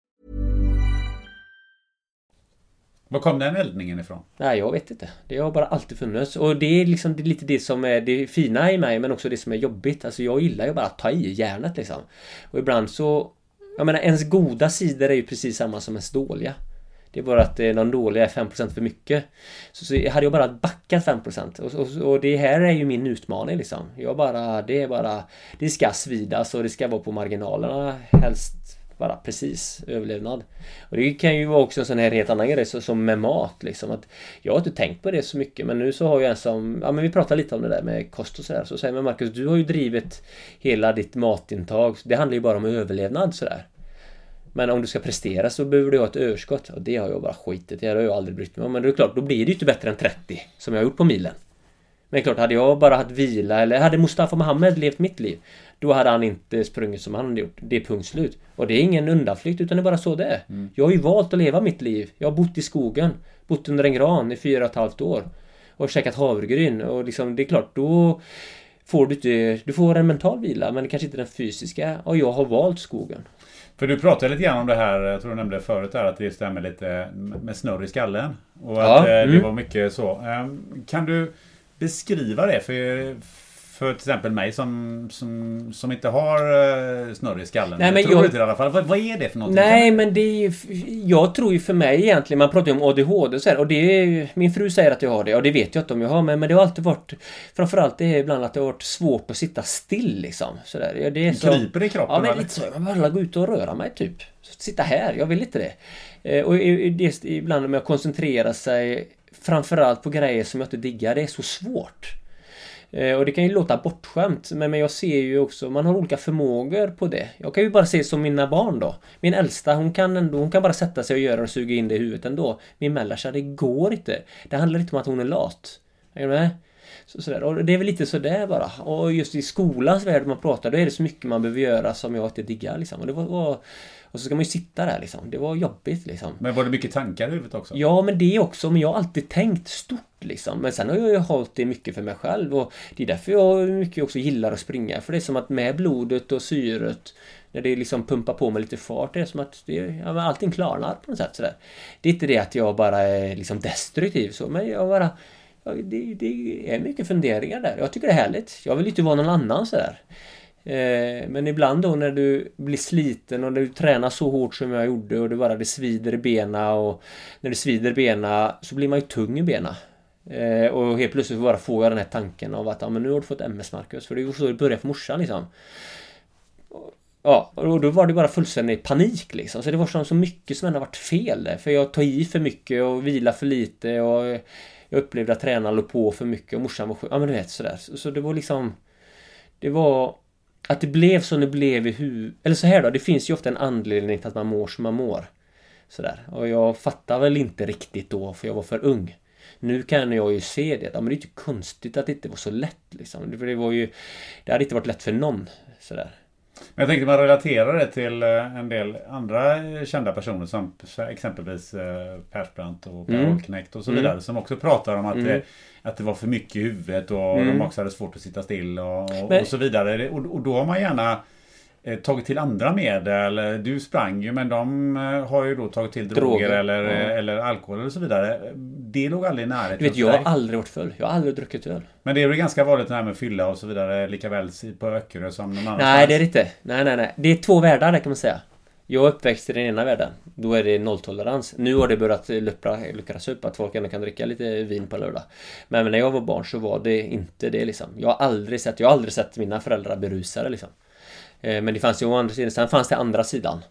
Var kom den eldningen ifrån? Nej, jag vet inte. Det har bara alltid funnits. Och det är liksom det är lite det som är det fina i mig men också det som är jobbigt. Alltså jag gillar ju bara att ta i järnet liksom. Och ibland så... Jag menar ens goda sidor är ju precis samma som ens dåliga. Det är bara att eh, de dåliga är 5% för mycket. Så, så hade jag bara backat 5% och, och, och det här är ju min utmaning liksom. Jag bara, det är bara... Det ska svidas och det ska vara på marginalerna helst bara precis överlevnad. Och det kan ju vara också en sån här helt annan grej som med mat liksom. Att jag har inte tänkt på det så mycket men nu så har jag en som, ja men vi pratade lite om det där med kost och sådär. Så säger man Marcus, du har ju drivit hela ditt matintag. Det handlar ju bara om överlevnad sådär. Men om du ska prestera så behöver du ha ett överskott. Och det har jag bara skitit i. Det har jag aldrig brytt mig om. Men det är klart, då blir det ju inte bättre än 30 som jag har gjort på milen. Men klart, hade jag bara haft vila eller hade Mustafa Mohamed levt mitt liv då hade han inte sprungit som han hade gjort. Det är punkt slut. Och det är ingen undanflykt utan det är bara så det är. Mm. Jag har ju valt att leva mitt liv. Jag har bott i skogen. Bott under en gran i fyra och ett halvt år. Och käkat havregryn och liksom det är klart då Får du inte... Du får en mental vila men kanske inte den fysiska. Och jag har valt skogen. För du pratade lite grann om det här, jag tror du nämnde förut där, att det stämmer lite med snurr i skallen. Och ja, att mm. det var mycket så. Ehm, kan du beskriva det för, för till exempel mig som, som, som inte har uh, snurr i skallen. Nej, men jag tror jag, i alla fall. Vad, vad, är det för någonting? Nej men det är Jag tror ju för mig egentligen, man pratar ju om ADHD och så här, och det är Min fru säger att jag har det och det vet jag inte om jag har men, men det har alltid varit Framförallt det är ibland att det har varit svårt att sitta still liksom. Sådär. Det är så, Kryper i kroppen? Ja men lite så. Jag vill gå ut och röra mig typ. Sitta här, jag vill inte det. Eh, och det, ibland med att koncentrera sig Framförallt på grejer som jag inte diggar. Det är så svårt. Eh, och det kan ju låta bortskämt men, jag ser ju också, man har olika förmågor på det. Jag kan ju bara se som mina barn då. Min äldsta hon kan ändå, hon kan bara sätta sig och göra och suga in det i huvudet ändå. Min mellersta, det går inte. Det handlar inte om att hon är lat. Är du med? Så, sådär. Och det är väl lite sådär bara. Och just i skolans värld man pratar, då är det så mycket man behöver göra som jag inte diggar liksom. Och det var, var och så ska man ju sitta där liksom. Det var jobbigt liksom. Men var det mycket tankar i huvudet också? Ja, men det också. Men jag har alltid tänkt stort liksom. Men sen har jag ju hållit det mycket för mig själv och det är därför jag mycket också gillar att springa. För det är som att med blodet och syret när det liksom pumpar på med lite fart, det är som att det, ja, allting klarnar på något sätt sådär. Det är inte det att jag bara är liksom destruktiv så, men jag bara... Ja, det, det är mycket funderingar där. Jag tycker det är härligt. Jag vill inte vara någon annan sådär. Eh, men ibland då när du blir sliten och när du tränar så hårt som jag gjorde och det bara det svider i bena och när det svider i bena så blir man ju tung i bena. Eh, och helt plötsligt bara får jag den här tanken av att ja, men nu har du fått MS Marcus. För det var så det började för morsan liksom. Ja, och då var det bara fullständig panik liksom. Så det var som så mycket som ändå varit fel där. För jag tog i för mycket och vila för lite och jag upplevde att tränaren låg på för mycket och morsan var sjuk. Ja men du vet sådär. Så det var liksom... Det var... Att det blev som det blev i huvudet. Eller så här då, det finns ju ofta en anledning till att man mår som man mår. Sådär. Och jag fattar väl inte riktigt då för jag var för ung. Nu kan jag ju se det. Ja, men det är inte konstigt att det inte var så lätt liksom. För det var ju... Det hade inte varit lätt för någon. Sådär. Men jag tänkte man relaterar det till eh, en del andra kända personer som exempelvis eh, Persbrandt och Per mm. Holknekt och så vidare. Mm. Som också pratar om att, mm. det, att det var för mycket i huvudet och mm. de också hade svårt att sitta still och, Men... och så vidare. Och, och då har man gärna Eh, tagit till andra medel. Du sprang ju men de eh, har ju då tagit till droger, droger eller, ja. eller alkohol eller så vidare. Det låg aldrig i närheten. Du vet, jag har aldrig varit full. Jag har aldrig druckit öl. Men det är väl ganska vanligt det här med fylla och så vidare likaväl på Öckerö som någon annanstans? Nej, det är det inte. Nej, nej, nej. Det är två världar där kan man säga. Jag uppväxt i den ena världen. Då är det nolltolerans. Nu har det börjat luckras upp att folk ändå kan dricka lite vin på lördag. Men när jag var barn så var det inte det liksom. Jag har aldrig sett, jag har aldrig sett mina föräldrar berusade liksom. Eh, men det fanns ju å andra sidan, sen fanns det andra sidan.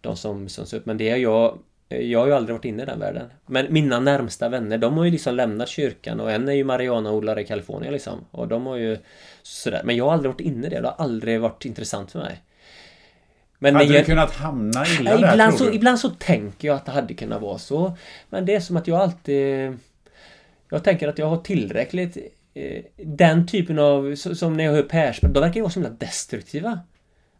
De som, som upp. Men det är jag jag har ju aldrig varit inne i den världen. Men mina närmsta vänner, de har ju liksom lämnat kyrkan och en är ju marijuanaodlare i Kalifornien liksom. Och de har ju sådär. Men jag har aldrig varit inne i det. Det har aldrig varit intressant för mig. Men hade jag, du kunnat hamna illa där, ibland så, ibland så tänker jag att det hade kunnat vara så. Men det är som att jag alltid... Jag tänker att jag har tillräckligt... Eh, den typen av... Som när jag hör Persbrandt, de verkar ju vara så himla destruktiva.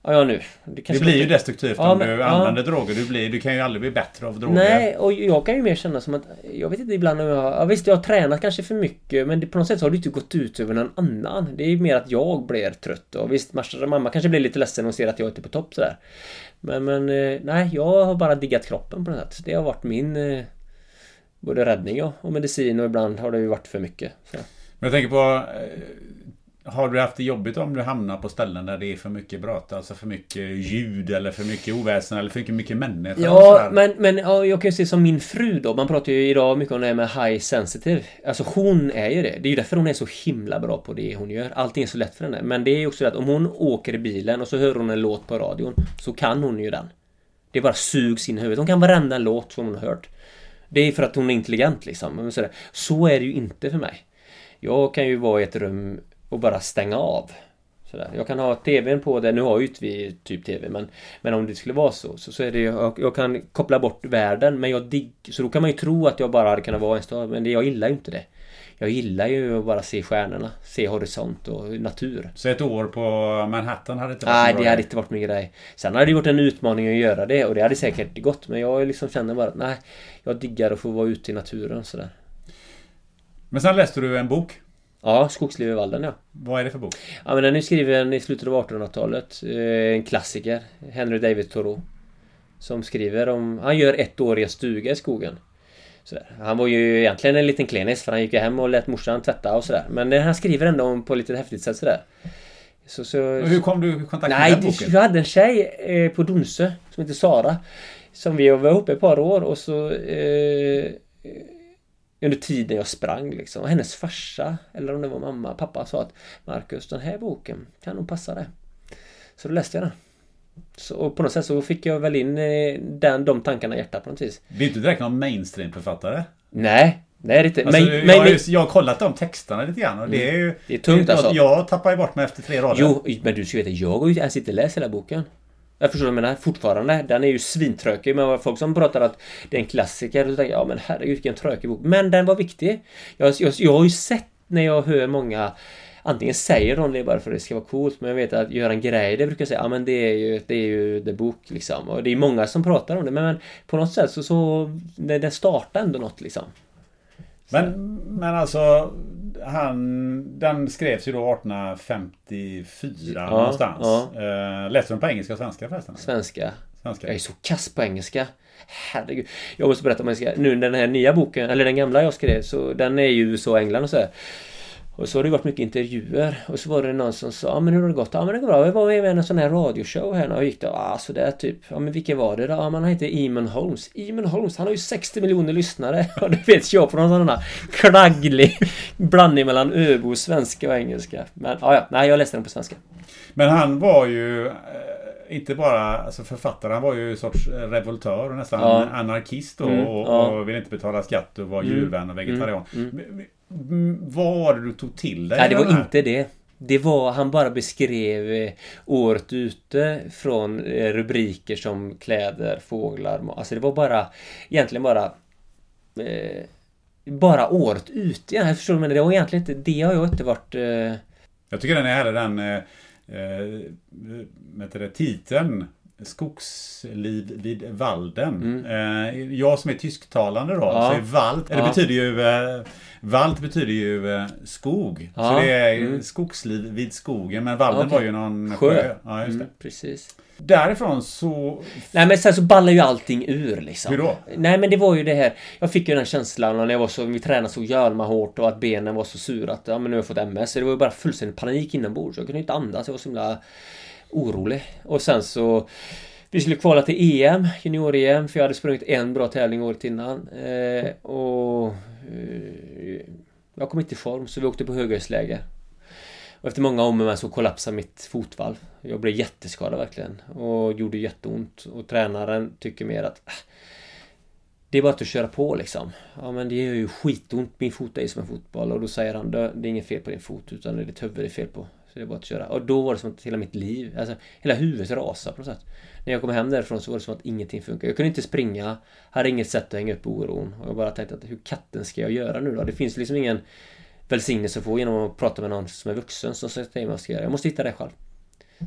Ja, ja nu. Det, det blir ju destruktivt ja, om men, du använder ja. droger. Du, blir, du kan ju aldrig bli bättre av droger. Nej, och jag kan ju mer känna som att... Jag vet inte ibland om jag... Ja, visst, jag har tränat kanske för mycket men det, på något sätt så har det inte gått ut över någon annan. Det är ju mer att jag blir trött. Och visst, mamma kanske blir lite ledsen och ser att jag inte är på topp sådär. Men, men eh, nej, jag har bara diggat kroppen på något sätt. Det har varit min... Eh, både räddning och medicin och ibland har det ju varit för mycket. Så. Men jag tänker på eh, har du haft det jobbigt om du hamnar på ställen där det är för mycket brott? Alltså för mycket ljud eller för mycket oväsen eller för mycket, mycket människor? Ja, men, men ja, jag kan ju se som min fru då. Man pratar ju idag mycket om det här med high sensitive. Alltså hon är ju det. Det är ju därför hon är så himla bra på det hon gör. Allting är så lätt för henne. Men det är ju också det att om hon åker i bilen och så hör hon en låt på radion. Så kan hon ju den. Det bara sugs in i huvudet. Hon kan varenda låt som hon har hört. Det är för att hon är intelligent liksom. Så är det ju inte för mig. Jag kan ju vara i ett rum och bara stänga av. Sådär. Jag kan ha TVn på det, nu har ju inte vi typ TV men Men om det skulle vara så så, så är det jag, jag kan koppla bort världen men jag digg, Så då kan man ju tro att jag bara hade kunnat vara en stad men jag gillar ju inte det. Jag gillar ju att bara se stjärnorna, se horisont och natur. Så ett år på Manhattan hade inte varit Nej, det hade inte varit min grej. Sen hade det varit en utmaning att göra det och det hade säkert gått men jag liksom känner bara nej Jag diggar att få vara ute i naturen sådär. Men sen läste du en bok? Ja, Skogsliv i Valden ja. Vad är det för bok? Ja men den är skriven i slutet av 1800-talet. Eh, en klassiker. Henry David Thoreau. Som skriver om... Han gör ett år i en stuga i skogen. Sådär. Han var ju egentligen en liten klenis för han gick hem och lät morsan tvätta och sådär. Men han skriver ändå om på lite häftigt sätt sådär. Så, så, hur kom du i kontakt med den boken? Jag hade en tjej eh, på Donsö som heter Sara. Som vi var ihop ett par år och så eh, under tiden jag sprang liksom. Och hennes farsa, eller om det var mamma, pappa sa att Marcus, den här boken kan nog passa dig. Så då läste jag den. Så, och på något sätt så fick jag väl in eh, den, de tankarna i hjärtat på något vis. Det är inte direkt någon mainstream-författare? Nej, Nej, det är inte. Alltså, men, jag, men, har ju, jag har kollat de texterna lite grann och det är ju... Det är tungt alltså. Jag tappar ju bort mig efter tre rader. Jo, men du ska veta, jag har ju ens inte läst hela boken. Jag förstår vad du menar. Fortfarande. Den är ju svintrökig. Men folk som pratar att det är en klassiker. då tänker jag, ja men herregud vilken trökig bok. Men den var viktig. Jag, jag, jag har ju sett när jag hör många Antingen säger de det bara för att det ska vara coolt Men jag vet att Göran Greider brukar säga Ja men det är ju Det är ju The Book liksom Och det är många som pratar om det men, men på något sätt så, så det, det startar ändå något liksom men, men alltså han, Den skrevs ju då 1854 ja, någonstans. Ja. Uh, läste du den på engelska och svenska förresten? Svenska. svenska. Jag är så kass på engelska. Herregud. Jag måste berätta om engelska. Nu den här nya boken, eller den gamla jag skrev, så den är ju och England och så här. Och så har det varit mycket intervjuer och så var det någon som sa, ja men hur har det gått? Ja men det går bra, jag var med i en sån här radioshow här och gick det? Ja sådär typ. Ja men vilken var det då? Ja man heter Eamon Holmes. Eamon Holmes, han har ju 60 miljoner lyssnare. Och det vet jag på någon sån här knagglig blandning mellan öbo, svenska och engelska. Men ja, ja, nej jag läste den på svenska. Men han var ju eh, inte bara alltså författare, han var ju en sorts revoltör och nästan Ja. anarkist och, Mm, och, ja. och ville inte betala skatt och var Mm, djurvän och vegetarian. mm, Men- men Vad var det du tog till dig? Nej, det var här? inte det. Det var, han bara beskrev eh, året ute från eh, rubriker som kläder, fåglar, alltså det var bara egentligen bara eh, bara året. Ja, jag förstår men det var egentligen inte, det har jag inte varit eh, Jag tycker den är heller den eh, eh, det, titeln Skogsliv vid Walden. Eh, jag som är tysktalande då, Mm. Ja. så är Wald, det Ja. betyder ju eh, Wald betyder ju eh, skog. Ja. Så det är Mm. skogsliv vid skogen. Men Walden Okej. var ju någon sjö. sjö. Ja, just det. Mm, precis. Därifrån så... Nej men sen så ballar ju allting ur liksom. Hur då? Nej men det var ju det här Jag fick ju den känslan när jag var så, vi tränade så jävla hårt och att benen var så sura att ja men nu har jag fått MS. Så det var ju bara fullständig panik inombords. Jag kunde inte andas, jag var så himla orolig. Och sen så Vi skulle kvala till EM, junior-EM, för jag hade sprungit en bra tävling året innan. Eh, och eh, Jag kom inte i form så vi åkte på höghöjdsläger. Och efter många om och men så kollapsade mitt fotvalv. Jag blev jätteskadad verkligen. Och gjorde jätteont. Och tränaren tycker mer att... äh, Det är bara att köra på liksom. Ja men det gör ju skitont. Min fot är ju som en fotboll. Och då säger han det är inget fel på din fot utan det är ditt huvud det är fel på. Så det är bara att köra. Och då var det som att hela mitt liv, alltså hela huvudet rasade på något sätt. När jag kom hem därifrån så var det som att ingenting funkade. Jag kunde inte springa. Hade inget sätt att hänga upp oron. Och jag bara tänkte att hur katten ska jag göra nu då? Det finns liksom ingen välsignelse att få genom att prata med någon som är vuxen som säger till mig vad jag ska göra. Jag måste hitta det själv.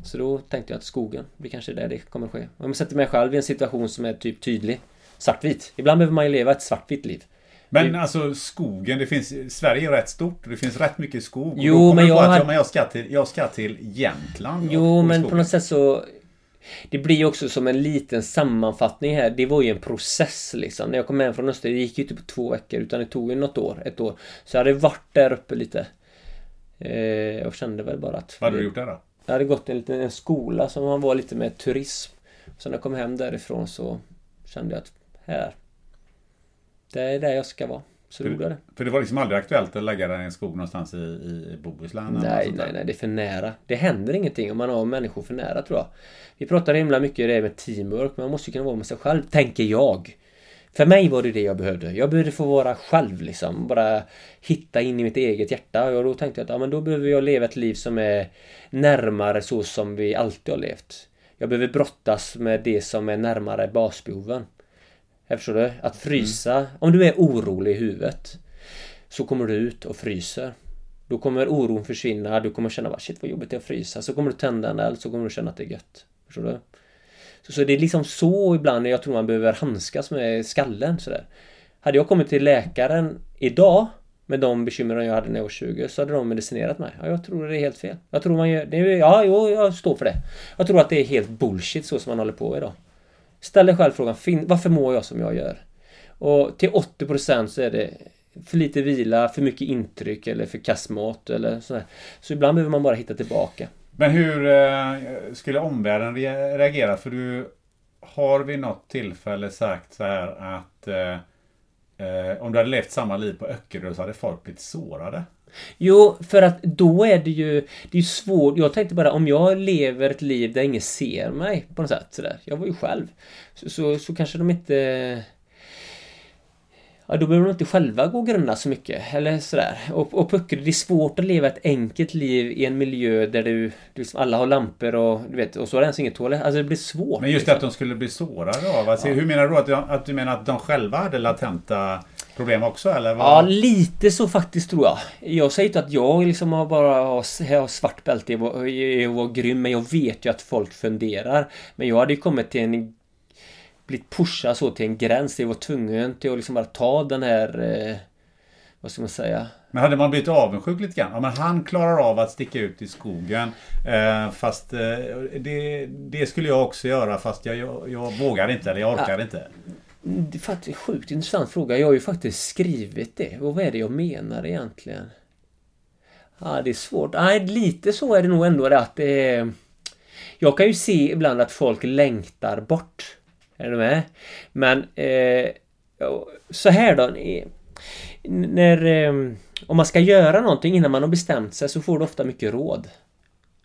Så då tänkte jag att skogen, det kanske är där det kommer ske. Om jag sätter mig själv i en situation som är typ tydlig. Svartvit. Ibland behöver man ju leva ett svartvitt liv. Men alltså skogen, det finns, Sverige är rätt stort och det finns rätt mycket skog. Och Jo, men på jag att, har- ja, men jag, ska till, jag ska till Jämtland. och Jo, gå i men på skogen. något sätt så... Det blir också som en liten sammanfattning här. Det var ju en process liksom. När jag kom hem från Öster, det gick ju inte på två veckor utan det tog ju något år, ett år. Så jag hade varit där uppe lite. Eh, jag kände väl bara att... Vad hade du gjort där då? Jag hade gått en liten en skola som man var lite med turism. Så när jag kom hem därifrån så kände jag att här. Det är där jag ska vara. Så jag det. För det var liksom aldrig aktuellt att lägga den i en skog någonstans i, i Bohuslän? Nej, nej, nej, det är för nära. Det händer ingenting om man har människor för nära tror jag. Vi pratar himla mycket om det med teamwork, men man måste ju kunna vara med sig själv, tänker jag. För mig var det det jag behövde. Jag behövde få vara själv liksom. Bara hitta in i mitt eget hjärta. Och då tänkte jag att ja, men då behöver jag leva ett liv som är närmare så som vi alltid har levt. Jag behöver brottas med det som är närmare basbehoven. Jag förstår du? Att frysa. Om du är orolig i huvudet så kommer du ut och fryser. Då kommer oron försvinna, du kommer känna bara shit vad jobbigt det är att frysa. Så kommer du tända en eld så kommer du känna att det är gött. Förstår du? Så, så det är liksom så ibland jag tror man behöver handskas med skallen sådär. Hade jag kommit till läkaren idag med de bekymren jag hade när jag var 20 så hade de medicinerat mig. Ja, jag tror det är helt fel. Jag tror man gör... Det ja, jo, jag står för det. Jag tror att det är helt bullshit så som man håller på idag. Ställ dig själv frågan, varför mår jag som jag gör? Och till 80% så är det för lite vila, för mycket intryck eller för kass mat eller sådär. Så ibland behöver man bara hitta tillbaka. Men hur eh, skulle omvärlden reagera? För du har vid något tillfälle sagt så här att eh, eh, om du hade levt samma liv på Öckerö så hade folk blivit sårade. Jo, för att då är det ju... Det är svårt. Jag tänkte bara om jag lever ett liv där ingen ser mig på något sätt sådär. Jag var ju själv. Så, så, så kanske de inte... Ja, då behöver de inte själva gå och grunna så mycket. Eller sådär. Och, och puckar, det är svårt att leva ett enkelt liv i en miljö där du... du liksom, alla har lampor och du vet, och så har det ens inget toalett. Alltså det blir svårt. Men just liksom. att de skulle bli sårade av. Alltså, Hur menar du då? Att, de- att du menar att de själva hade latenta problem också eller? Vad? Ja, lite så faktiskt tror jag. Jag säger inte att jag liksom har bara har, svart bälte i att vara- i att vara grym, men jag vet ju att folk funderar. Men jag hade ju kommit till en... Blivit pushad så till en gräns jag var tvungen till att liksom bara ta den här... Eh, vad ska man säga? Men hade man blivit avundsjuk lite grann? Ja, men han klarar av att sticka ut i skogen. Eh, fast eh, det, det skulle jag också göra fast jag, jag, jag vågar inte eller jag orkar inte. Det är faktiskt sjukt intressant fråga. Jag har ju faktiskt skrivit det. Och vad är det jag menar egentligen? Ja, det är svårt. Nej, lite så är det nog ändå det att det är... Jag kan ju se ibland att folk längtar bort. Är du med? Men eh, så här då. När, eh, om man ska göra någonting innan man har bestämt sig så får du ofta mycket råd.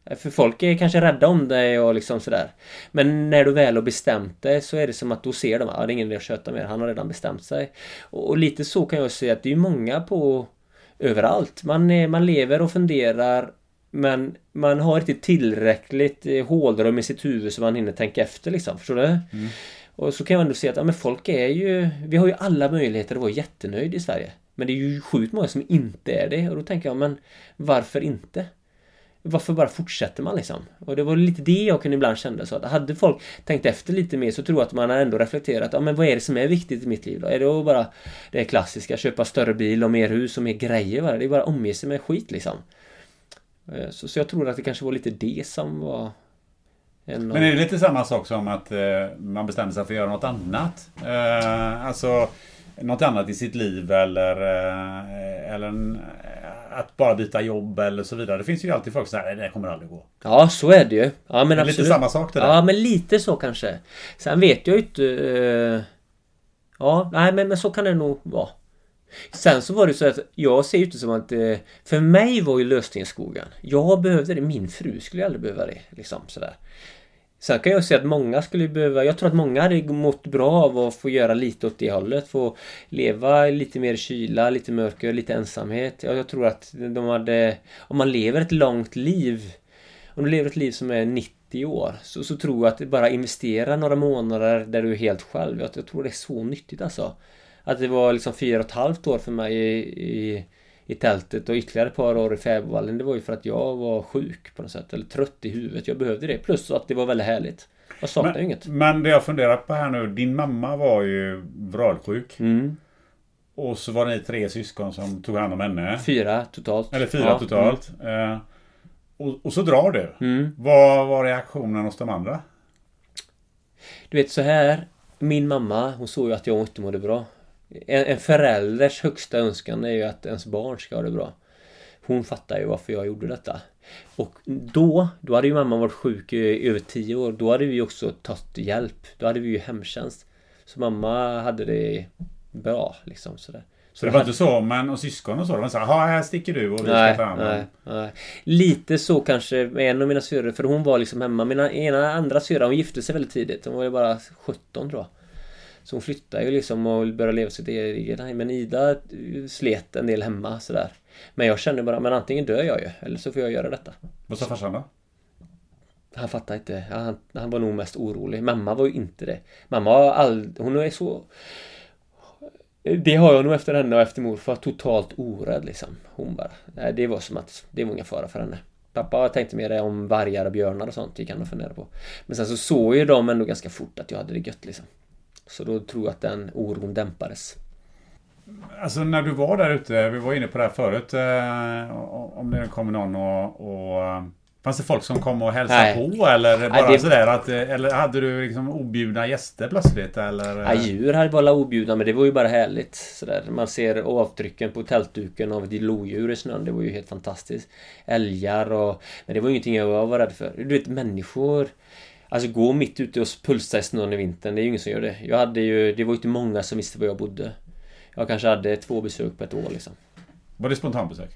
Eh, för folk är kanske rädda om dig och liksom sådär. Men när du väl har bestämt dig så är det som att då ser de att ah, det är ingen idé att köta mer, han har redan bestämt sig. Och, och lite så kan jag säga att det är många på överallt. Man, är, man lever och funderar men man har inte tillräckligt eh, hålrum i sitt huvud så man hinner tänka efter liksom. Förstår du? Mm. Och så kan jag ändå se att ja, men folk är ju... Vi har ju alla möjligheter att vara jättenöjd i Sverige. Men det är ju sjukt många som inte är det. Och då tänker jag, men varför inte? Varför bara fortsätter man liksom? Och det var lite det jag kunde ibland känna så att hade folk tänkt efter lite mer så tror jag att man ändå reflekterat, ja men vad är det som är viktigt i mitt liv då? Är det bara det klassiska, köpa större bil och mer hus och mer grejer bara? Det är bara att omge sig med skit liksom. Eh, så, så jag tror att det kanske var lite det som var men är det lite samma sak som att eh, man bestämmer sig för att göra något annat? Eh, alltså något annat i sitt liv eller, eh, eller en, att bara byta jobb eller så vidare. Det finns ju alltid folk som säger det kommer aldrig gå. Ja, så är det ju. Ja, men det är lite samma sak det där. Ja, men lite så kanske. Sen vet jag ju inte... Uh, ja, nej men, men så kan det nog vara. Sen så var det så att jag ser ju inte som att... Eh, för mig var ju lösningen skogen. Jag behövde det. Min fru skulle aldrig behöva det. Liksom sådär. Sen kan jag säga att många skulle behöva, jag tror att många hade mått bra av att få göra lite åt det hållet. Få leva lite mer kyla, lite mörker, lite ensamhet. Jag, jag tror att de hade, om man lever ett långt liv, om du lever ett liv som är 90 år, så, så tror jag att bara investera några månader där du är helt själv. Jag, jag tror det är så nyttigt alltså. Att det var liksom fyra och ett halvt år för mig i, i i tältet och ytterligare ett par år i Fäbodvallen. Det var ju för att jag var sjuk på något sätt. Eller trött i huvudet. Jag behövde det. Plus att det var väldigt härligt. Jag saknar men, inget. Men det jag funderar på här nu. Din mamma var ju vralsjuk. Mm. Och så var ni tre syskon som tog hand om henne. Fyra totalt. Eller fyra ja, totalt. Mm. Och, och, så drar du. Mm. Vad var reaktionen hos de andra? Du vet så här. Min mamma, hon såg ju att jag inte mådde bra. En, en förälders högsta önskan är ju att ens barn ska ha det bra. Hon fattar ju varför jag gjorde detta. Och då, då hade ju mamma varit sjuk i över tio år. Då hade vi också tagit hjälp. Då hade vi ju hemtjänst. Så mamma hade det bra liksom sådär. Så det var inte så, men och syskon och så? De var så här, här sticker du och vi nej, ska ta hand nej, nej. Lite så kanske med en av mina syrror, för hon var liksom hemma. Mina ena andra syrra, hon gifte sig väldigt tidigt. Hon var ju bara 17 tror jag. Så hon flyttade ju liksom och började leva sitt eget liv. Men Ida slet en del hemma sådär. Men jag kände bara, men antingen dör jag ju eller så får jag göra detta. Vad sa farsan då? Han fattade inte. Han, han, var nog mest orolig. Mamma var ju inte det. Mamma har aldrig... Hon är så... Det har jag nog efter henne och efter morfar. Totalt orädd liksom. Hon bara... Det var som att det var ingen fara för henne. Pappa tänkte mer om vargar och björnar och sånt. gick han och funderade på. Men sen så såg ju de ändå ganska fort att jag hade det gött liksom. Så då tror jag att den oron dämpades. Alltså när du var där ute, vi var inne på det här förut, eh, om det kom någon och, och Fanns det folk som kom och hälsade Nej. på eller bara Nej, det... sådär att, Eller hade du liksom objudna gäster plötsligt eller? Ja, djur hade bara objudna men det var ju bara härligt sådär. Man ser avtrycken på tältduken av ett lodjur i snön. Det var ju helt fantastiskt. Älgar och... Men det var ingenting jag var rädd för. Du vet människor Alltså gå mitt ute och pulsa i snön i vintern, det är ju ingen som gör det. Jag hade ju, det var ju inte många som visste var jag bodde. Jag kanske hade två besök på ett år liksom. Var det spontanbesök?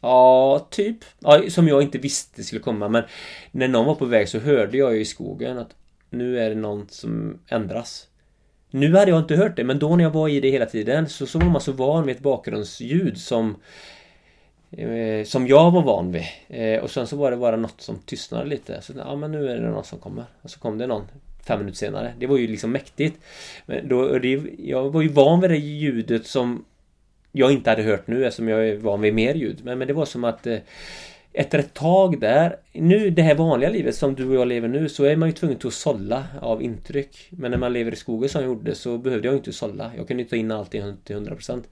Ja, typ. Ja, som jag inte visste skulle komma men när någon var på väg så hörde jag ju i skogen att nu är det någon som ändras. Nu hade jag inte hört det men då när jag var i det hela tiden så, så var man så van vid ett bakgrundsljud som Eh, som jag var van vid. Eh, och sen så var det bara något som tystnade lite. Så ja men nu är det någon som kommer. Och så kom det någon fem minuter senare. Det var ju liksom mäktigt. Men då, det, jag var ju van vid det ljudet som jag inte hade hört nu eftersom jag är van vid mer ljud. Men, men det var som att eh, efter ett tag där, nu det här vanliga livet som du och jag lever nu så är man ju tvungen till att sålla av intryck. Men när man lever i skogen som jag gjorde så behövde jag inte sålla. Jag kunde ta in allting till 100%.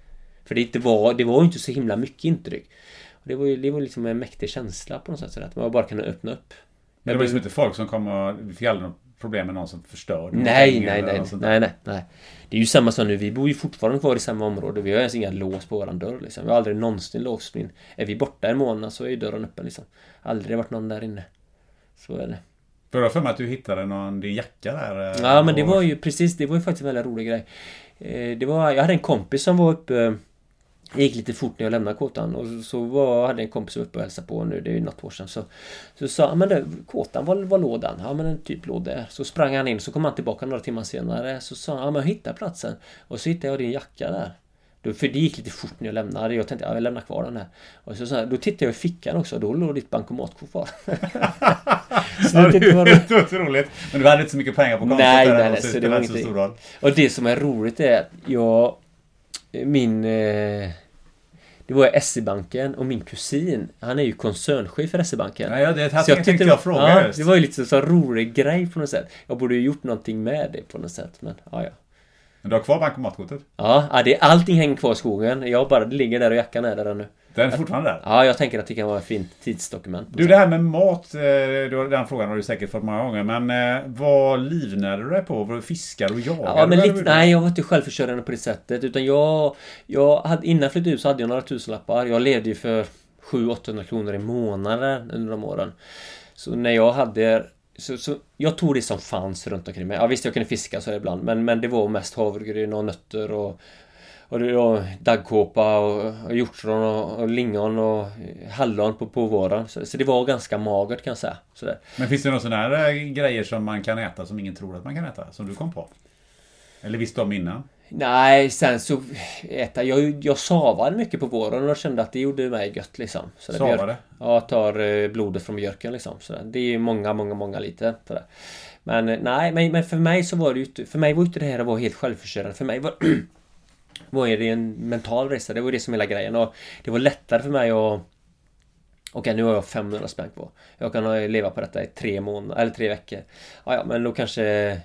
För det, var, det var ju inte så himla mycket intryck. Och det var ju det var liksom en mäktig känsla på något sätt. Så att man bara kunde öppna upp. Men det var liksom inte folk som kom och fick aldrig problem med någon som förstör? Nej, nej, nej, nej, nej, nej. Det är ju samma som nu, vi bor ju fortfarande kvar i samma område. Vi har ens inga lås på våran dörr liksom. Vi har aldrig någonsin låst in. Är vi borta en månad så är ju dörren öppen liksom. Aldrig varit någon där inne. Så är det. För jag för mig att du hittade någon, din jacka där. eh, Ja men det var ju precis, det var ju faktiskt en väldigt rolig grej. Eh, Det var, jag hade en kompis som var uppe det gick lite fort när jag lämnade kåtan och så- var, hade en kompis uppe och hälsade på nu, det är ju något år sedan. Så, så sa han, men du, kåtan, var, var låg den? Ja men den typ låg där. Så sprang han in, så kom han tillbaka några timmar senare. Så sa han, ja men jag hittade platsen. Och så hittade jag din jacka där. Då, för det gick lite fort när jag lämnade. Jag tänkte, ja, jag lämnar kvar den här. Och så, så här, då tittade jag i fickan också, då låg ditt bankomatkort kvar. så Ja, det var otroligt. Men du hade inte så mycket pengar på kontot Nej, där, nej, nej, så så det var ingenting. Och det som är roligt är att jag... Min... Eh, det var SE-banken och min kusin, han är ju koncernchef för SE-banken. Ja, det här Så jag tänkte tyckte jag fråga ja, just. Det var ju lite så en rolig grej på något sätt. Jag borde ju gjort någonting med det på något sätt, men ja, ja. Men du har kvar bankomatkortet? Ja, ja det, allting hänger kvar i skogen. Jag bara, det ligger där och jackan är där ännu. Den är fortfarande där? Ja, jag tänker att det kan vara ett fint tidsdokument. Du, det här med mat, eh, den frågan har du säkert fått många gånger. Men eh, vad livnärde du dig på? Var du fiskar och jagar? Ja, men lite, nej, jag var inte självförsörjande på det sättet. Utan jag... jag hade, innan jag flyttade ut så hade jag några tusenlappar. Jag levde ju för 700-800 kronor i månaden under de åren. Så när jag hade... Så, så jag tog det som fanns runt omkring mig. Ja, visst, jag kunde fiska så ibland. Men, men det var mest havregryn och nötter och... Och det var daggkåpa och, och hjortron och, och lingon och hallon på, på våren. Så, så det var ganska magert kan jag säga. Sådär. Men finns det några sådana här eh, grejer som man kan äta som ingen tror att man kan äta? Som du kom på? Eller visste om innan? Nej, sen så äta, jag, jag savade mycket på våren och kände att det gjorde mig gött liksom. Så Savade? Ja, tar eh, blodet från björken liksom. Så det är många, många, många liter. Så där. Men eh, nej, men, men för mig så var det ju inte, för mig var inte det här att vara helt självförsörjande. För mig var, var det en mental resa. Det var det som hela grejen. Och det var lättare för mig att Okej, nu har jag 500 spänn på. Jag kan leva på detta i tre månader, eller tre veckor. Ja, ja, men då kanske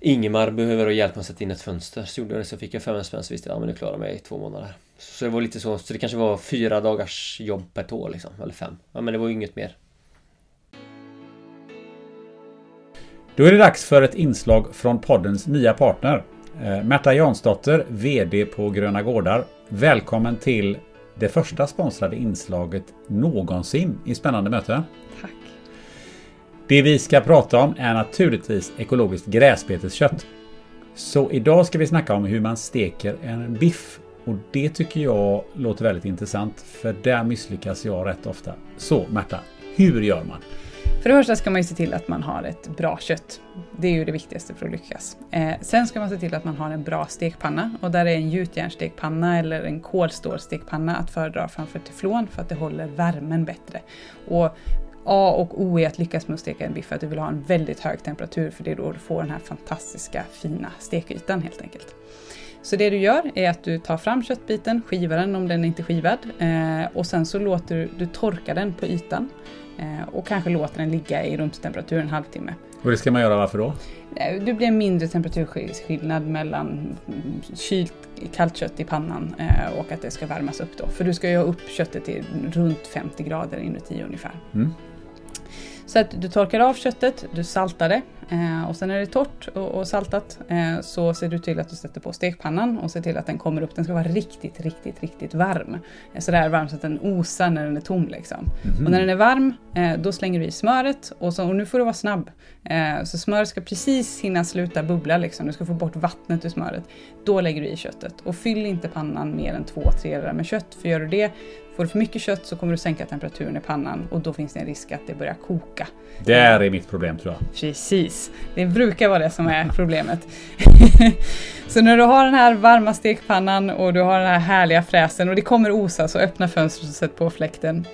Ingemar behöver hjälp med att sätta in ett fönster. Så gjorde jag det, så fick jag 500 spänn så visste jag att ja, men nu klarar mig i två månader. Så det var lite så, så det kanske var fyra dagars jobb per år liksom, eller fem. Ja, men det var ju inget mer. Då är det dags för ett inslag från poddens nya partner. Eh, Märta Jansdotter, VD på Gröna Gårdar. Välkommen till det första sponsrade inslaget någonsin i Spännande möten. Tack. Det vi ska prata om är naturligtvis ekologiskt gräsbeteskött. Så idag ska vi snacka om hur man steker en biff. Och det tycker jag låter väldigt intressant, för där misslyckas jag rätt ofta. Så Märta, hur gör man? För det första ska man ju se till att man har ett bra kött. Det är ju det viktigaste för att lyckas. Eh, sen ska man se till att man har en bra stekpanna och där är en gjutjärnsstekpanna eller en kolstålstekpanna att föredra framför teflon för att det håller värmen bättre. Och A och O är att lyckas med att steka en biff för att du vill ha en väldigt hög temperatur för det är då du får den här fantastiska fina stekytan helt enkelt. Så det du gör är att du tar fram köttbiten, skivar den om den inte är skivad eh, och sen så låter du, du torka den på ytan och kanske låter den ligga i rumstemperatur en halvtimme. Och det ska man göra varför då? Eh, Det blir en mindre temperaturskillnad mellan kylt kallt kött i pannan eh, och att det ska värmas upp då. För du ska ju ha upp köttet till runt 50 grader inuti ungefär. Mm. Så att du torkar av köttet, du saltar det eh, och sen när det är torrt och, och saltat eh, så ser du till att du sätter på stekpannan och ser till att den kommer upp. Den ska vara riktigt, riktigt, riktigt varm. Eh, Sådär varm så att den osar när den är tom liksom. Och när den är varm, eh, då slänger du i smöret och, så, och nu får du vara snabb. Eh, så smöret ska precis hinna sluta bubbla liksom. Du ska få bort vattnet ur smöret. Då lägger du i köttet och fyll inte pannan mer än två tredjedelar med kött. För gör du det, får du för mycket kött så kommer du sänka temperaturen i pannan och då finns det en risk att det börjar koka. Där är mitt problem tror jag. Precis, det brukar vara det som är problemet. så när du har den här varma stekpannan och du har den här härliga fräsen och det kommer osa så öppna fönstret och sätt på fläkten.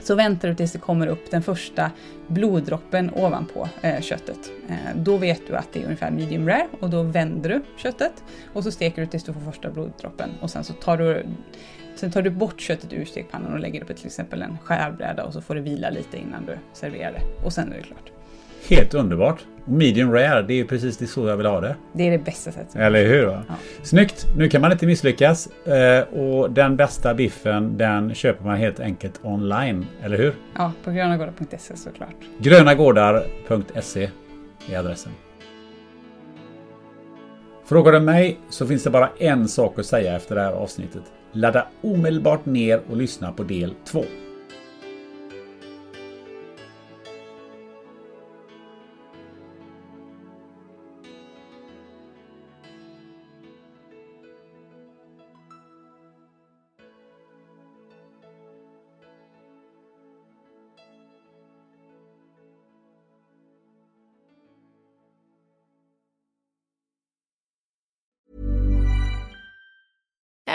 Så väntar du tills det kommer upp den första bloddroppen ovanpå eh, köttet. Eh, då vet du att det är ungefär medium rare och då vänder du köttet och så steker du tills du får första bloddroppen och sen så tar du Sen tar du bort köttet ur stekpannan och lägger det på till exempel en skärbräda och så får det vila lite innan du serverar det. Och sen är det klart. Helt underbart. Medium rare, det är precis det så jag vill ha det. Det är det bästa sättet. Eller hur? Va? Ja. Snyggt! Nu kan man inte misslyckas. Eh, och den bästa biffen, den köper man helt enkelt online. Eller hur? Ja, på grönagårdar.se såklart. Grönagårdar.se är adressen. Frågar du mig så finns det bara en sak att säga efter det här avsnittet. Ladda omedelbart ner och lyssna på del 2.